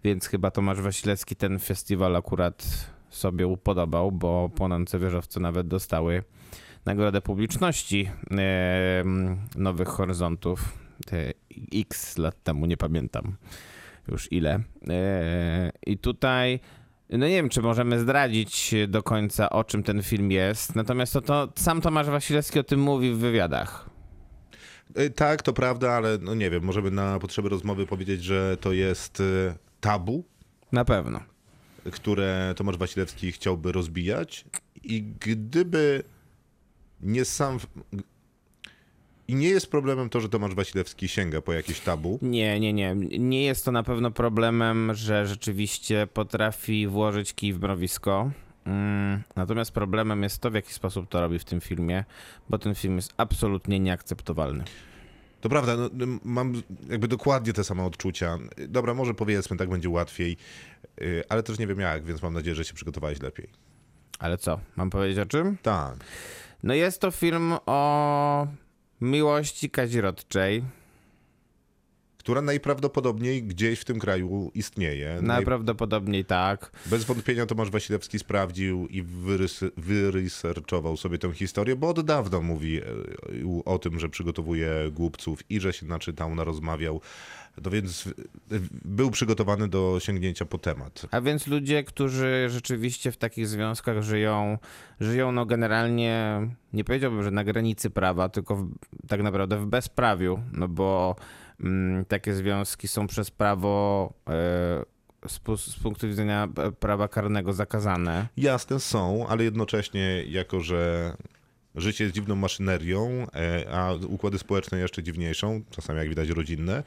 Więc chyba Tomasz Wasilewski ten festiwal akurat sobie upodobał, bo Płonące Wieżowce nawet dostały nagrodę publiczności Nowych Horyzontów. Te x lat temu, nie pamiętam już ile. E, I tutaj, no nie wiem, czy możemy zdradzić do końca, o czym ten film jest. Natomiast to, to sam Tomasz Wasilewski o tym mówi w wywiadach. E, Tak, to prawda, ale no nie wiem, możemy na potrzeby rozmowy powiedzieć, że to jest e, tabu, Na pewno. które Tomasz Wasilewski chciałby rozbijać i gdyby nie sam... I nie jest problemem to, że Tomasz Wasilewski sięga po jakieś tabu. Nie, nie, nie. Nie jest to na pewno problemem, że rzeczywiście potrafi włożyć kij w mrowisko. Mm, Natomiast problemem jest to, w jaki sposób to robi w tym filmie, bo ten film jest absolutnie nieakceptowalny. To prawda, no, mam jakby dokładnie te same odczucia. Dobra, może powiedzmy, tak będzie łatwiej, y, ale też nie wiem jak, więc mam nadzieję, że się przygotowałeś lepiej. Ale co, mam powiedzieć o czym? Tak. No jest to film o miłości kazirodczej. Która najprawdopodobniej gdzieś w tym kraju istnieje. Naj... Najprawdopodobniej tak. Bez wątpienia Tomasz Wasilewski sprawdził i wyrys- wyresearchował sobie tę historię, bo od dawna mówi e, o tym, że przygotowuje głupców i że się naczytał, narozmawiał. No więc był przygotowany do sięgnięcia po temat. A więc ludzie, którzy rzeczywiście w takich związkach żyją, żyją no generalnie, nie powiedziałbym, że na granicy prawa, tylko w, tak naprawdę w bezprawiu, no bo mm, takie związki są przez prawo e, z, z punktu widzenia e, prawa karnego zakazane. Jasne są, ale jednocześnie jako, że życie jest dziwną maszynerią, e, a układy społeczne jeszcze dziwniejszą, czasami jak widać rodzinne,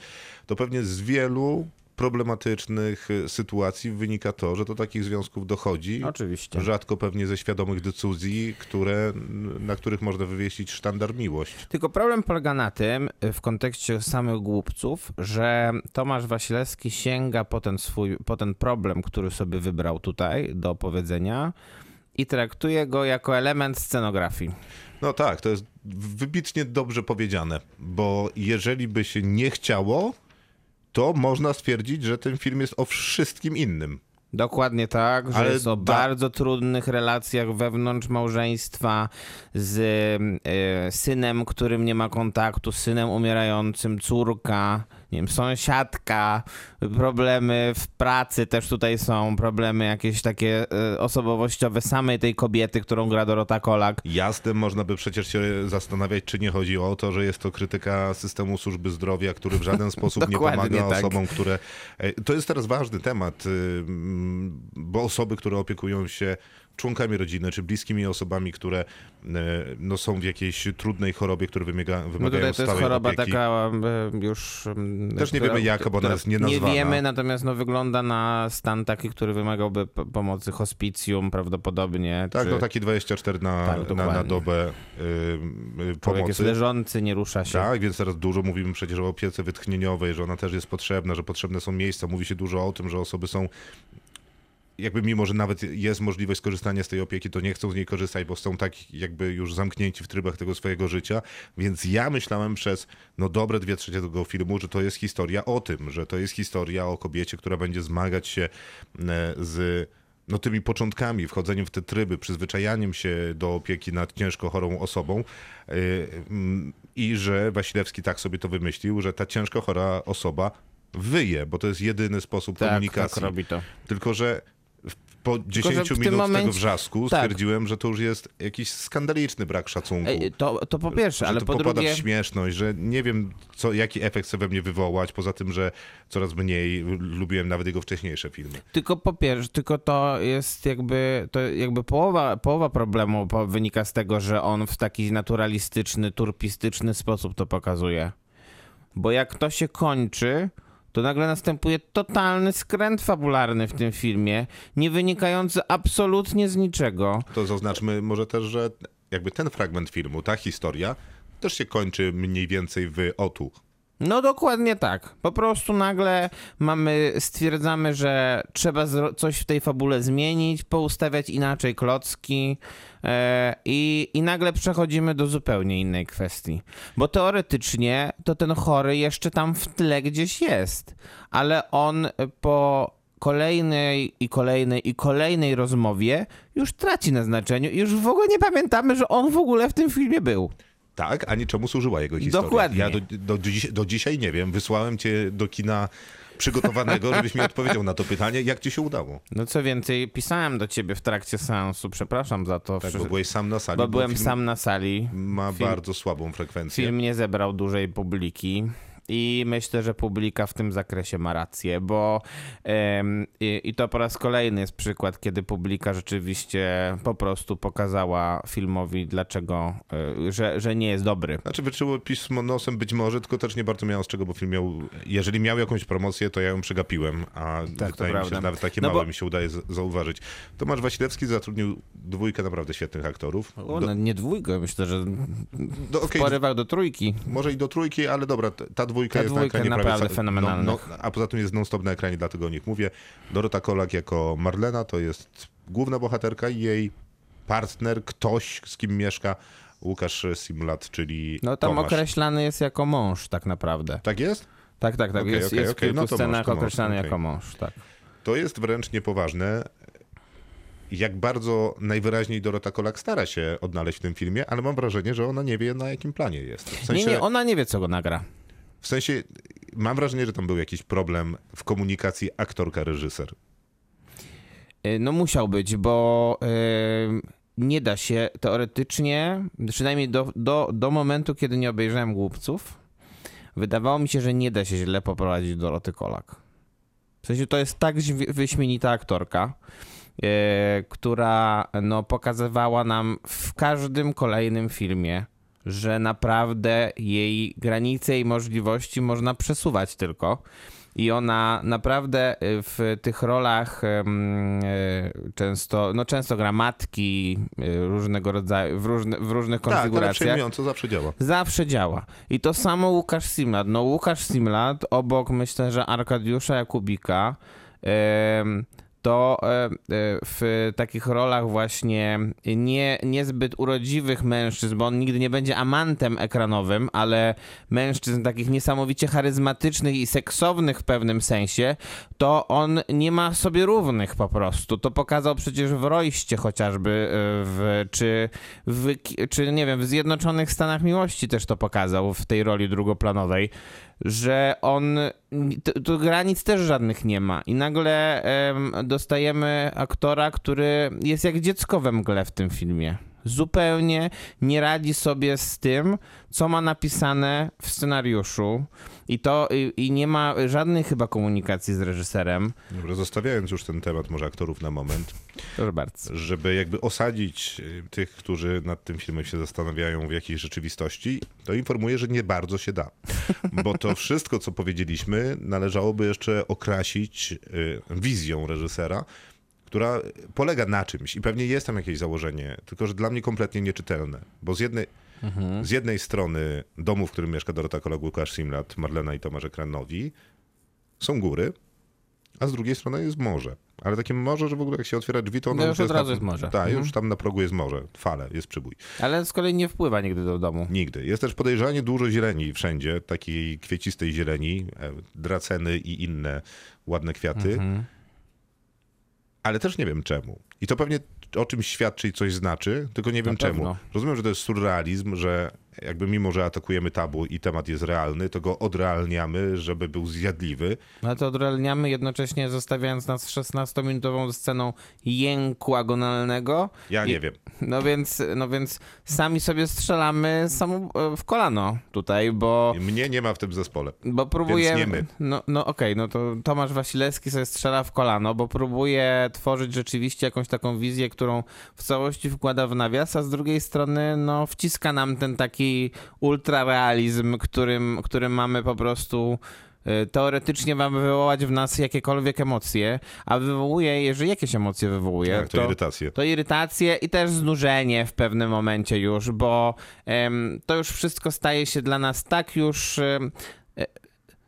to pewnie z wielu problematycznych e, sytuacji wynika to, że do takich związków dochodzi. Oczywiście. Rzadko pewnie ze świadomych decyzji, które, na których można wywieścić sztandar miłość. Tylko problem polega na tym, y, w kontekście samych głupców, że Tomasz Wasilewski sięga po ten swój, po ten problem, który sobie wybrał tutaj do opowiedzenia i traktuje go jako element scenografii. No tak, to jest wybitnie dobrze powiedziane, bo jeżeli by się nie chciało, to można stwierdzić, że ten film jest o wszystkim innym. Dokładnie tak, że Ale jest o da- bardzo trudnych relacjach wewnątrz małżeństwa z y, synem, którym nie ma kontaktu, synem umierającym, córka, nie wiem, sąsiadka, problemy w pracy też tutaj są, problemy jakieś takie y, osobowościowe samej tej kobiety, którą gra Dorota Kolak. Jasne, można by przecież się zastanawiać, czy nie chodzi o to, że jest to krytyka systemu służby zdrowia, który w żaden (laughs) sposób nie pomaga tak. osobom, które. e, To jest teraz ważny temat, bo osoby, które opiekują się członkami rodziny, czy bliskimi osobami, które e, no, są w jakiejś trudnej chorobie, które wymaga, No wymagają tutaj to jest choroba opieki. taka już... Też nie wiemy jaka, bo ona jest nienazwana. Nie wiemy, natomiast no, wygląda na stan taki, który wymagałby pomocy hospicjum prawdopodobnie. Tak, czy no taki 24 na, Tak, na, na dobę y, y, Człowiek jest pomocy. leżący, nie rusza się. Tak, więc teraz dużo mówimy przecież o opiece wytchnieniowej, że ona też jest potrzebna, że potrzebne są miejsca. Mówi się dużo o tym, że osoby są jakby mimo, że nawet jest możliwość skorzystania z tej opieki, to nie chcą z niej korzystać, bo są tak jakby już zamknięci w trybach tego swojego życia. Więc ja myślałem przez no dobre dwie trzecie tego filmu, że to jest historia o tym, że to jest historia o kobiecie, która będzie zmagać się e, z no, tymi początkami, wchodzeniem w te tryby, przyzwyczajaniem się do opieki nad ciężko chorą osobą yy, mm, i że Wasilewski tak sobie to wymyślił, że ta ciężko chora osoba wyje, bo to jest jedyny sposób Tak, komunikacji. tak robi to. Tylko, że po że 10 w tym minut tego momencie- wrzasku tak. stwierdziłem, że to już jest jakiś skandaliczny brak szacunku. Ej, to, to po pierwsze, że ale to po popada drugie... w śmieszność, że nie wiem, co, jaki efekt chce we mnie wywołać, poza tym, że coraz mniej lubiłem nawet jego wcześniejsze filmy. Tylko po pierwsze, tylko to jest jakby, to jakby połowa, połowa problemu wynika z tego, że on w taki naturalistyczny, turpistyczny sposób to pokazuje. Bo jak to się kończy, to nagle następuje totalny skręt fabularny w tym filmie, nie wynikający absolutnie z niczego. To zaznaczmy może też, że jakby ten fragment filmu, ta historia też się kończy mniej więcej w otu. No dokładnie tak. Po prostu nagle mamy, stwierdzamy, że trzeba coś w tej fabule zmienić, poustawiać inaczej klocki e, i, i nagle przechodzimy do zupełnie innej kwestii. Bo teoretycznie to ten chory jeszcze tam w tle gdzieś jest, ale on po kolejnej i kolejnej i kolejnej rozmowie już traci na znaczeniu i już w ogóle nie pamiętamy, że on w ogóle w tym filmie był. Tak, a niczemu służyła jego historia. Dokładnie. Ja do, do, dziś, do dzisiaj nie wiem, wysłałem cię do kina przygotowanego, żebyś mi odpowiedział na to pytanie, jak ci się udało. No co więcej, pisałem do ciebie w trakcie seansu, przepraszam za to. Tak, bo byłeś sam na sali. bo byłem film sam na sali. Ma Film- bardzo słabą frekwencję. Film nie zebrał dużej publiki. I myślę, że publika w tym zakresie ma rację, bo i, to po raz kolejny jest przykład, kiedy publika rzeczywiście po prostu pokazała filmowi, dlaczego, y, że, że nie jest dobry. Znaczy wyczyło pismo nosem być może, tylko też nie bardzo miało z czego, bo film miał, jeżeli miał jakąś promocję, to ja ją przegapiłem, a Tak, wydaje mi się, że nawet takie No małe bo- mi się udaje zauważyć. Tomasz Wasilewski zatrudnił dwójkę naprawdę świetnych aktorów. O, Do, no, nie dwójkę, myślę, że do, w okej, porywach do trójki. Może i do trójki, ale dobra, ta dwójka Ta jest dwójka na ekranie naprawdę prawie fenomenalna. No, no, a poza tym jest non-stop na ekranie, dlatego o nich mówię. Dorota Kolak jako Marlena to jest główna bohaterka i jej partner, ktoś, z kim mieszka, Łukasz Simulat, czyli No tam Tomasz. określany jest jako mąż tak naprawdę. Tak jest? Tak, tak, tak. Okej, jest okej, jest w okej. kilku No mąż, scenach mąż, określany okej. jako mąż, tak. To jest wręcz niepoważne, jak bardzo najwyraźniej Dorota Kolak stara się odnaleźć w tym filmie, ale mam wrażenie, że ona nie wie, na jakim planie jest. W sensie, Nie, nie, ona nie wie, co go nagra. W sensie mam wrażenie, że tam był jakiś problem w komunikacji aktorka-reżyser. Y, No musiał być, bo y, nie da się teoretycznie, przynajmniej do, do, do momentu, kiedy nie obejrzałem Głupców, wydawało mi się, że nie da się źle poprowadzić Doroty Kolak. W sensie to jest tak wyśmienita aktorka, y, która no, pokazywała nam w każdym kolejnym filmie, że naprawdę jej granice i możliwości można przesuwać tylko. I ona naprawdę y, w tych rolach y, często, no często gra matki y, różnego rodzaju, w, różne, w różnych Tak, ale konfiguracjach. przejmująco zawsze działa. Zawsze działa. I to samo Łukasz Simlat. No Łukasz Simlat obok myślę, że Arkadiusza Jakubika to e, e, w takich rolach właśnie nie, niezbyt urodziwych mężczyzn, bo on nigdy nie będzie amantem ekranowym, ale mężczyzn takich niesamowicie charyzmatycznych i seksownych w pewnym sensie, to on nie ma sobie równych po prostu. To pokazał przecież w Rojście chociażby, e, w, czy, w, czy nie wiem, w Zjednoczonych Stanach Miłości też to pokazał w tej roli drugoplanowej, że on, tu, granic też żadnych nie ma i nagle em, dostajemy aktora, który jest jak dziecko we mgle w tym filmie. Zupełnie nie radzi sobie z tym, co ma napisane w scenariuszu i to i, i nie ma żadnej chyba komunikacji z reżyserem. Dobra, zostawiając już ten temat może aktorów na moment, Proszę bardzo. żeby jakby osadzić y, tych, którzy nad tym filmem się zastanawiają w jakiej rzeczywistości, to informuję, że nie bardzo się da. Bo to (laughs) wszystko, co powiedzieliśmy, należałoby jeszcze okrasić y, wizją reżysera, która polega na czymś i pewnie jest tam jakieś założenie, tylko że dla mnie kompletnie nieczytelne. Bo z jednej, z jednej strony domu, w którym mieszka Dorota Kolak, Łukasz Simlat, Marlena i Tomasz Ekranowi, są góry, a z drugiej strony jest morze. Ale takie morze, że w ogóle jak się otwiera drzwi, to ono No już od na- razu jest morze. Tak, Mhm. już tam na progu jest morze, fale, jest przybój. Ale z kolei nie wpływa nigdy do domu. Nigdy. Jest też podejrzanie dużo zieleni wszędzie, takiej kwiecistej zieleni, e, draceny i inne ładne kwiaty. Mhm. Ale też nie wiem czemu. I to pewnie o czymś świadczy i coś znaczy, tylko nie wiem czemu. Rozumiem, że to jest surrealizm, że jakby mimo, że atakujemy tabu i temat jest realny, to go odrealniamy, żeby był zjadliwy. No to odrealniamy jednocześnie zostawiając nas 16-minutową sceną jęku agonalnego. Ja I- nie wiem. No więc, no więc sami sobie strzelamy samo w kolano tutaj, bo, Mnie nie ma w tym zespole. bo próbujemy... nie my. No, no okej, no to Tomasz Wasilewski sobie strzela w kolano, bo próbuje tworzyć rzeczywiście jakąś taką wizję, którą w całości wkłada w nawias, a z drugiej strony no wciska nam ten taki ultrarealizm, którym, którym mamy po prostu y, teoretycznie mamy wywołać w nas jakiekolwiek emocje, a wywołuje, jeżeli jakieś emocje wywołuje, Tak, to irytacje. to irytację i też znużenie w pewnym momencie już, bo em, to już wszystko staje się dla nas tak już. e,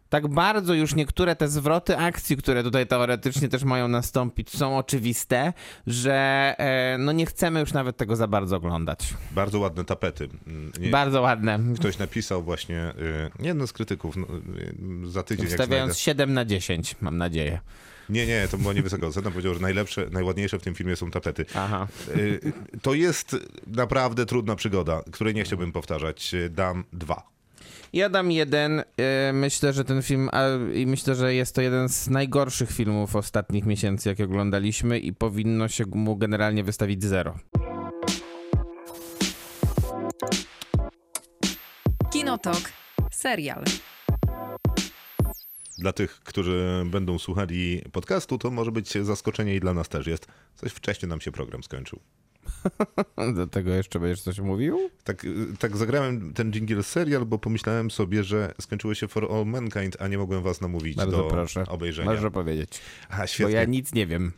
tak bardzo już niektóre te zwroty akcji, które tutaj teoretycznie też mają nastąpić, są oczywiste, że e, no nie chcemy już nawet tego za bardzo oglądać. Bardzo ładne tapety. Mm, Nie, Bardzo ładne. Ktoś napisał właśnie, y, nie jeden z krytyków, no, y, za tydzień jak znajdę. Wstawiając 7 na 10, mam nadzieję. Nie, nie, to była niewysoka ocena. Powiedział, że najlepsze, najładniejsze w tym filmie są tapety. Aha. Y, To jest naprawdę trudna przygoda, której nie chciałbym powtarzać. Y, Dam dwa. Ja dam jeden. e, Myślę, że ten film, a, i myślę, że jest to jeden z najgorszych filmów ostatnich miesięcy, jakie oglądaliśmy i powinno się mu generalnie wystawić zero. Kinotok. Serial. Dla tych, którzy będą słuchali podcastu, to może być zaskoczenie i dla nas też jest. Coś wcześniej nam się program skończył. (laughs) Do tego jeszcze będziesz coś mówił? Tak, tak zagrałem ten jingle serial, bo pomyślałem sobie, że skończyło się For All Mankind, a nie mogłem was namówić Bardzo do proszę. obejrzenia. Możesz opowiedzieć. A, Bo świetnie. ja nic nie wiem.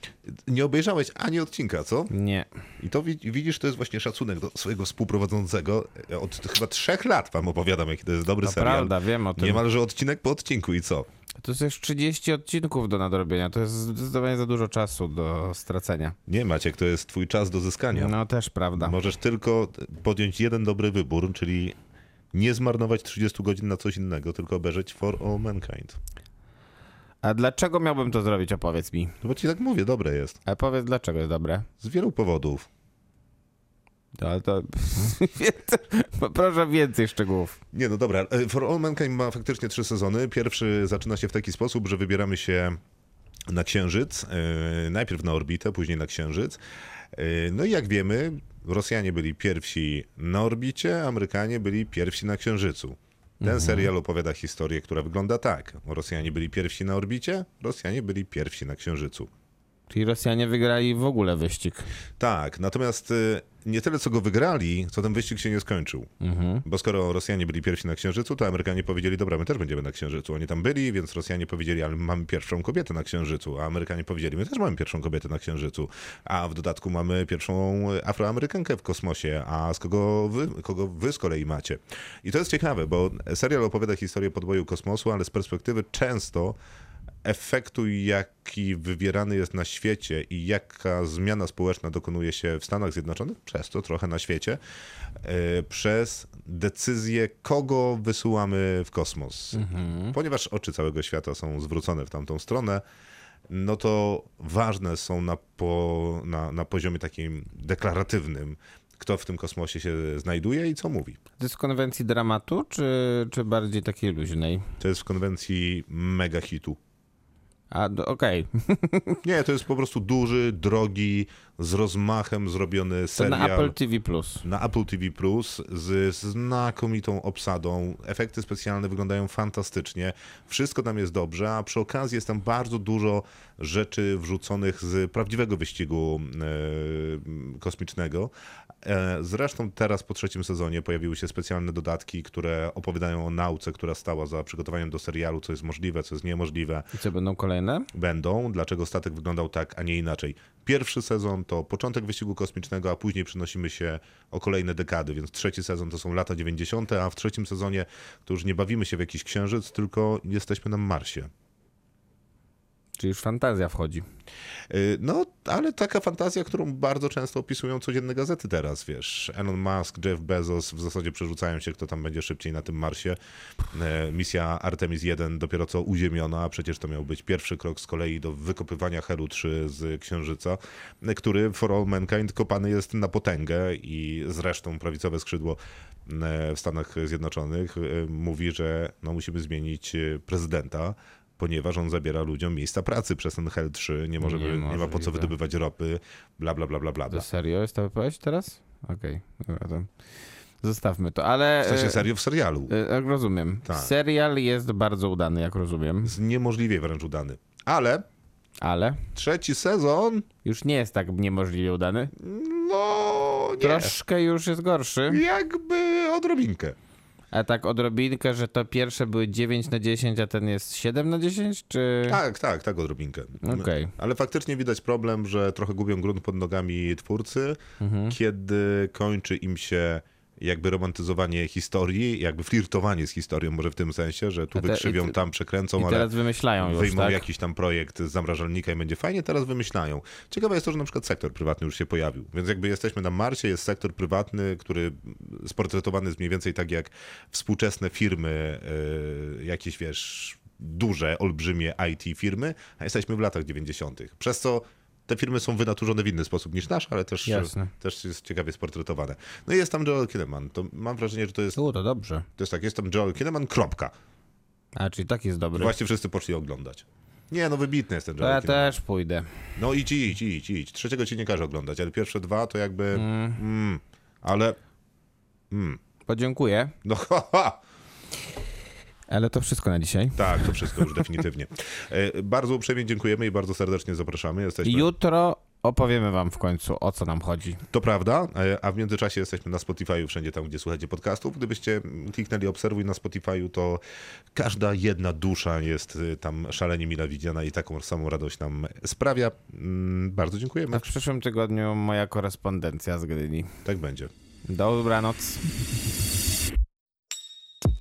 Nie obejrzałeś ani odcinka, co? Nie. I to wi- widzisz, to jest właśnie szacunek do swojego współprowadzącego. Od chyba trzech lat wam opowiadam, jaki to jest dobry To serial. prawda, wiem o tym. Niemalże odcinek po odcinku i co? To jest już 30 odcinków do nadrobienia. To jest zdecydowanie za dużo czasu do stracenia. Nie, Maciek, to jest twój czas do zyskania. No też prawda. Możesz tylko podjąć jeden dobry wybór, czyli nie zmarnować 30 godzin na coś innego, tylko obejrzeć For All Mankind. A dlaczego miałbym to zrobić? Opowiedz mi. No bo ci tak mówię, dobre jest. Ale powiedz, dlaczego jest dobre. Z wielu powodów. No, Ale to... (laughs) Proszę więcej szczegółów. Nie, no dobra. e, For All Mankind ma faktycznie trzy sezony. Pierwszy zaczyna się w taki sposób, że wybieramy się na Księżyc. e, Najpierw na orbitę, później na Księżyc. E, No i jak wiemy, Rosjanie byli pierwsi na orbicie, Amerykanie byli pierwsi na Księżycu. Ten serial opowiada historię, która wygląda tak. Rosjanie byli pierwsi na orbicie, Rosjanie byli pierwsi na Księżycu. Czyli Rosjanie wygrali w ogóle wyścig. Tak, natomiast y, nie tyle co go wygrali, co ten wyścig się nie skończył. Bo skoro Rosjanie byli pierwsi na Księżycu, to Amerykanie powiedzieli, dobra, my też będziemy na Księżycu. Oni tam byli, więc Rosjanie powiedzieli, ale mamy pierwszą kobietę na Księżycu, a Amerykanie powiedzieli, my też mamy pierwszą kobietę na Księżycu, a w dodatku mamy pierwszą Afroamerykankę w kosmosie, a z kogo wy, kogo wy z kolei macie? I to jest ciekawe, bo serial opowiada historię podboju kosmosu, ale z perspektywy często efektu, jaki wywierany jest na świecie i jaka zmiana społeczna dokonuje się w Stanach Zjednoczonych, przez to trochę na świecie, e, przez decyzję, kogo wysyłamy w kosmos. Ponieważ oczy całego świata są zwrócone w tamtą stronę, no to ważne są na, po, na, na poziomie takim deklaratywnym, kto w tym kosmosie się znajduje i co mówi. To jest w konwencji dramatu, czy, czy bardziej takiej luźnej? To jest w konwencji mega hitu. A, okej. (laughs) Nie, to jest po prostu duży, drogi, z rozmachem zrobiony To serial. na Apple TV+. Plus. na Apple TV Plus z znakomitą obsadą. Efekty specjalne wyglądają fantastycznie. Wszystko tam jest dobrze, a przy okazji jest tam bardzo dużo rzeczy wrzuconych z prawdziwego wyścigu e, kosmicznego. E, zresztą teraz po trzecim sezonie pojawiły się specjalne dodatki, które opowiadają o nauce, która stała za przygotowaniem do serialu, co jest możliwe, co jest niemożliwe I co, będą kolejne? będą, dlaczego statek wyglądał tak, a nie inaczej. Pierwszy sezon to początek wyścigu kosmicznego, a później przenosimy się o kolejne dekady, więc trzeci sezon to są lata 90., a w trzecim sezonie to już nie bawimy się w jakiś księżyc, tylko jesteśmy na Marsie. Czyli już fantazja wchodzi. Y, No, ale taka fantazja, którą bardzo często opisują codzienne gazety teraz, wiesz. Elon Musk, Jeff Bezos w zasadzie przerzucają się, kto tam będzie szybciej na tym Marsie. E, Misja Artemis 1 dopiero co uziemiona, a przecież to miał być pierwszy krok z kolei do wykopywania Helu 3 z Księżyca, e, który for all mankind kopany jest na potęgę i zresztą prawicowe skrzydło w Stanach Zjednoczonych mówi, że no, musimy zmienić prezydenta, ponieważ on zabiera ludziom miejsca pracy przez ten Hel 3, nie, może, nie, ma po co wydobywać ropy, bla bla bla bla bla. To serio jest ta wypowiedź teraz? Okej, to zostawmy to, ale... W sensie e, serio w serialu. e, Jak rozumiem. Tak. Serial jest bardzo udany, jak rozumiem, Jest niemożliwie wręcz udany. Ale ale trzeci sezon, już nie jest tak niemożliwie udany. no nie, Troszkę już jest gorszy. jakby odrobinkę. A tak odrobinkę, że to pierwsze były 9 na 10, a ten jest 7 na 10, czy... Tak, tak, tak odrobinkę. Okej. Ale faktycznie widać problem, że trochę gubią grunt pod nogami twórcy, kiedy kończy im się jakby romantyzowanie historii, jakby flirtowanie z historią, może w tym sensie, że tu te- wykrzywią, te- tam przekręcą, ale teraz wymyślają już, wyjmą tak? jakiś tam projekt z zamrażalnika i będzie fajnie, teraz wymyślają. Ciekawe jest to, że na przykład sektor prywatny już się pojawił. Więc jakby jesteśmy na Marsie, jest sektor prywatny, który sportretowany jest mniej więcej tak jak współczesne firmy, yy, jakieś wiesz, duże, olbrzymie IT firmy, a jesteśmy w latach 90. Przez co te firmy są wynaturzone w inny sposób niż nasz, ale też, Jasne. też jest ciekawie sportretowane. No i jest tam Joel Kinnaman. To mam wrażenie, że to jest, U, to dobrze. to jest tak, jest tam Joel Kinnaman, kropka. A, czyli tak jest dobry. Właśnie wszyscy poszli oglądać. Nie, no wybitny jest ten Joel ja Kinnaman. też pójdę. No idź, idź, idź, idź. Trzeciego ci nie każe oglądać, ale pierwsze dwa to jakby... Mm. ale... Podziękuję. No (laughs) ha, ha. Ale to wszystko na dzisiaj. Tak, to wszystko już definitywnie. E, Bardzo uprzejmie dziękujemy i bardzo serdecznie zapraszamy. Jesteśmy, Jutro opowiemy wam w końcu, o co nam chodzi. to prawda, e, a w międzyczasie jesteśmy na Spotify'u, wszędzie tam, gdzie słuchacie podcastów. Gdybyście kliknęli obserwuj na Spotify'u, to każda jedna dusza jest e, tam szalenie mile widziana i taką samą radość nam sprawia. Mm, Bardzo dziękujemy. A w przyszłym tygodniu moja korespondencja z Gdyni. Tak będzie. Dobranoc.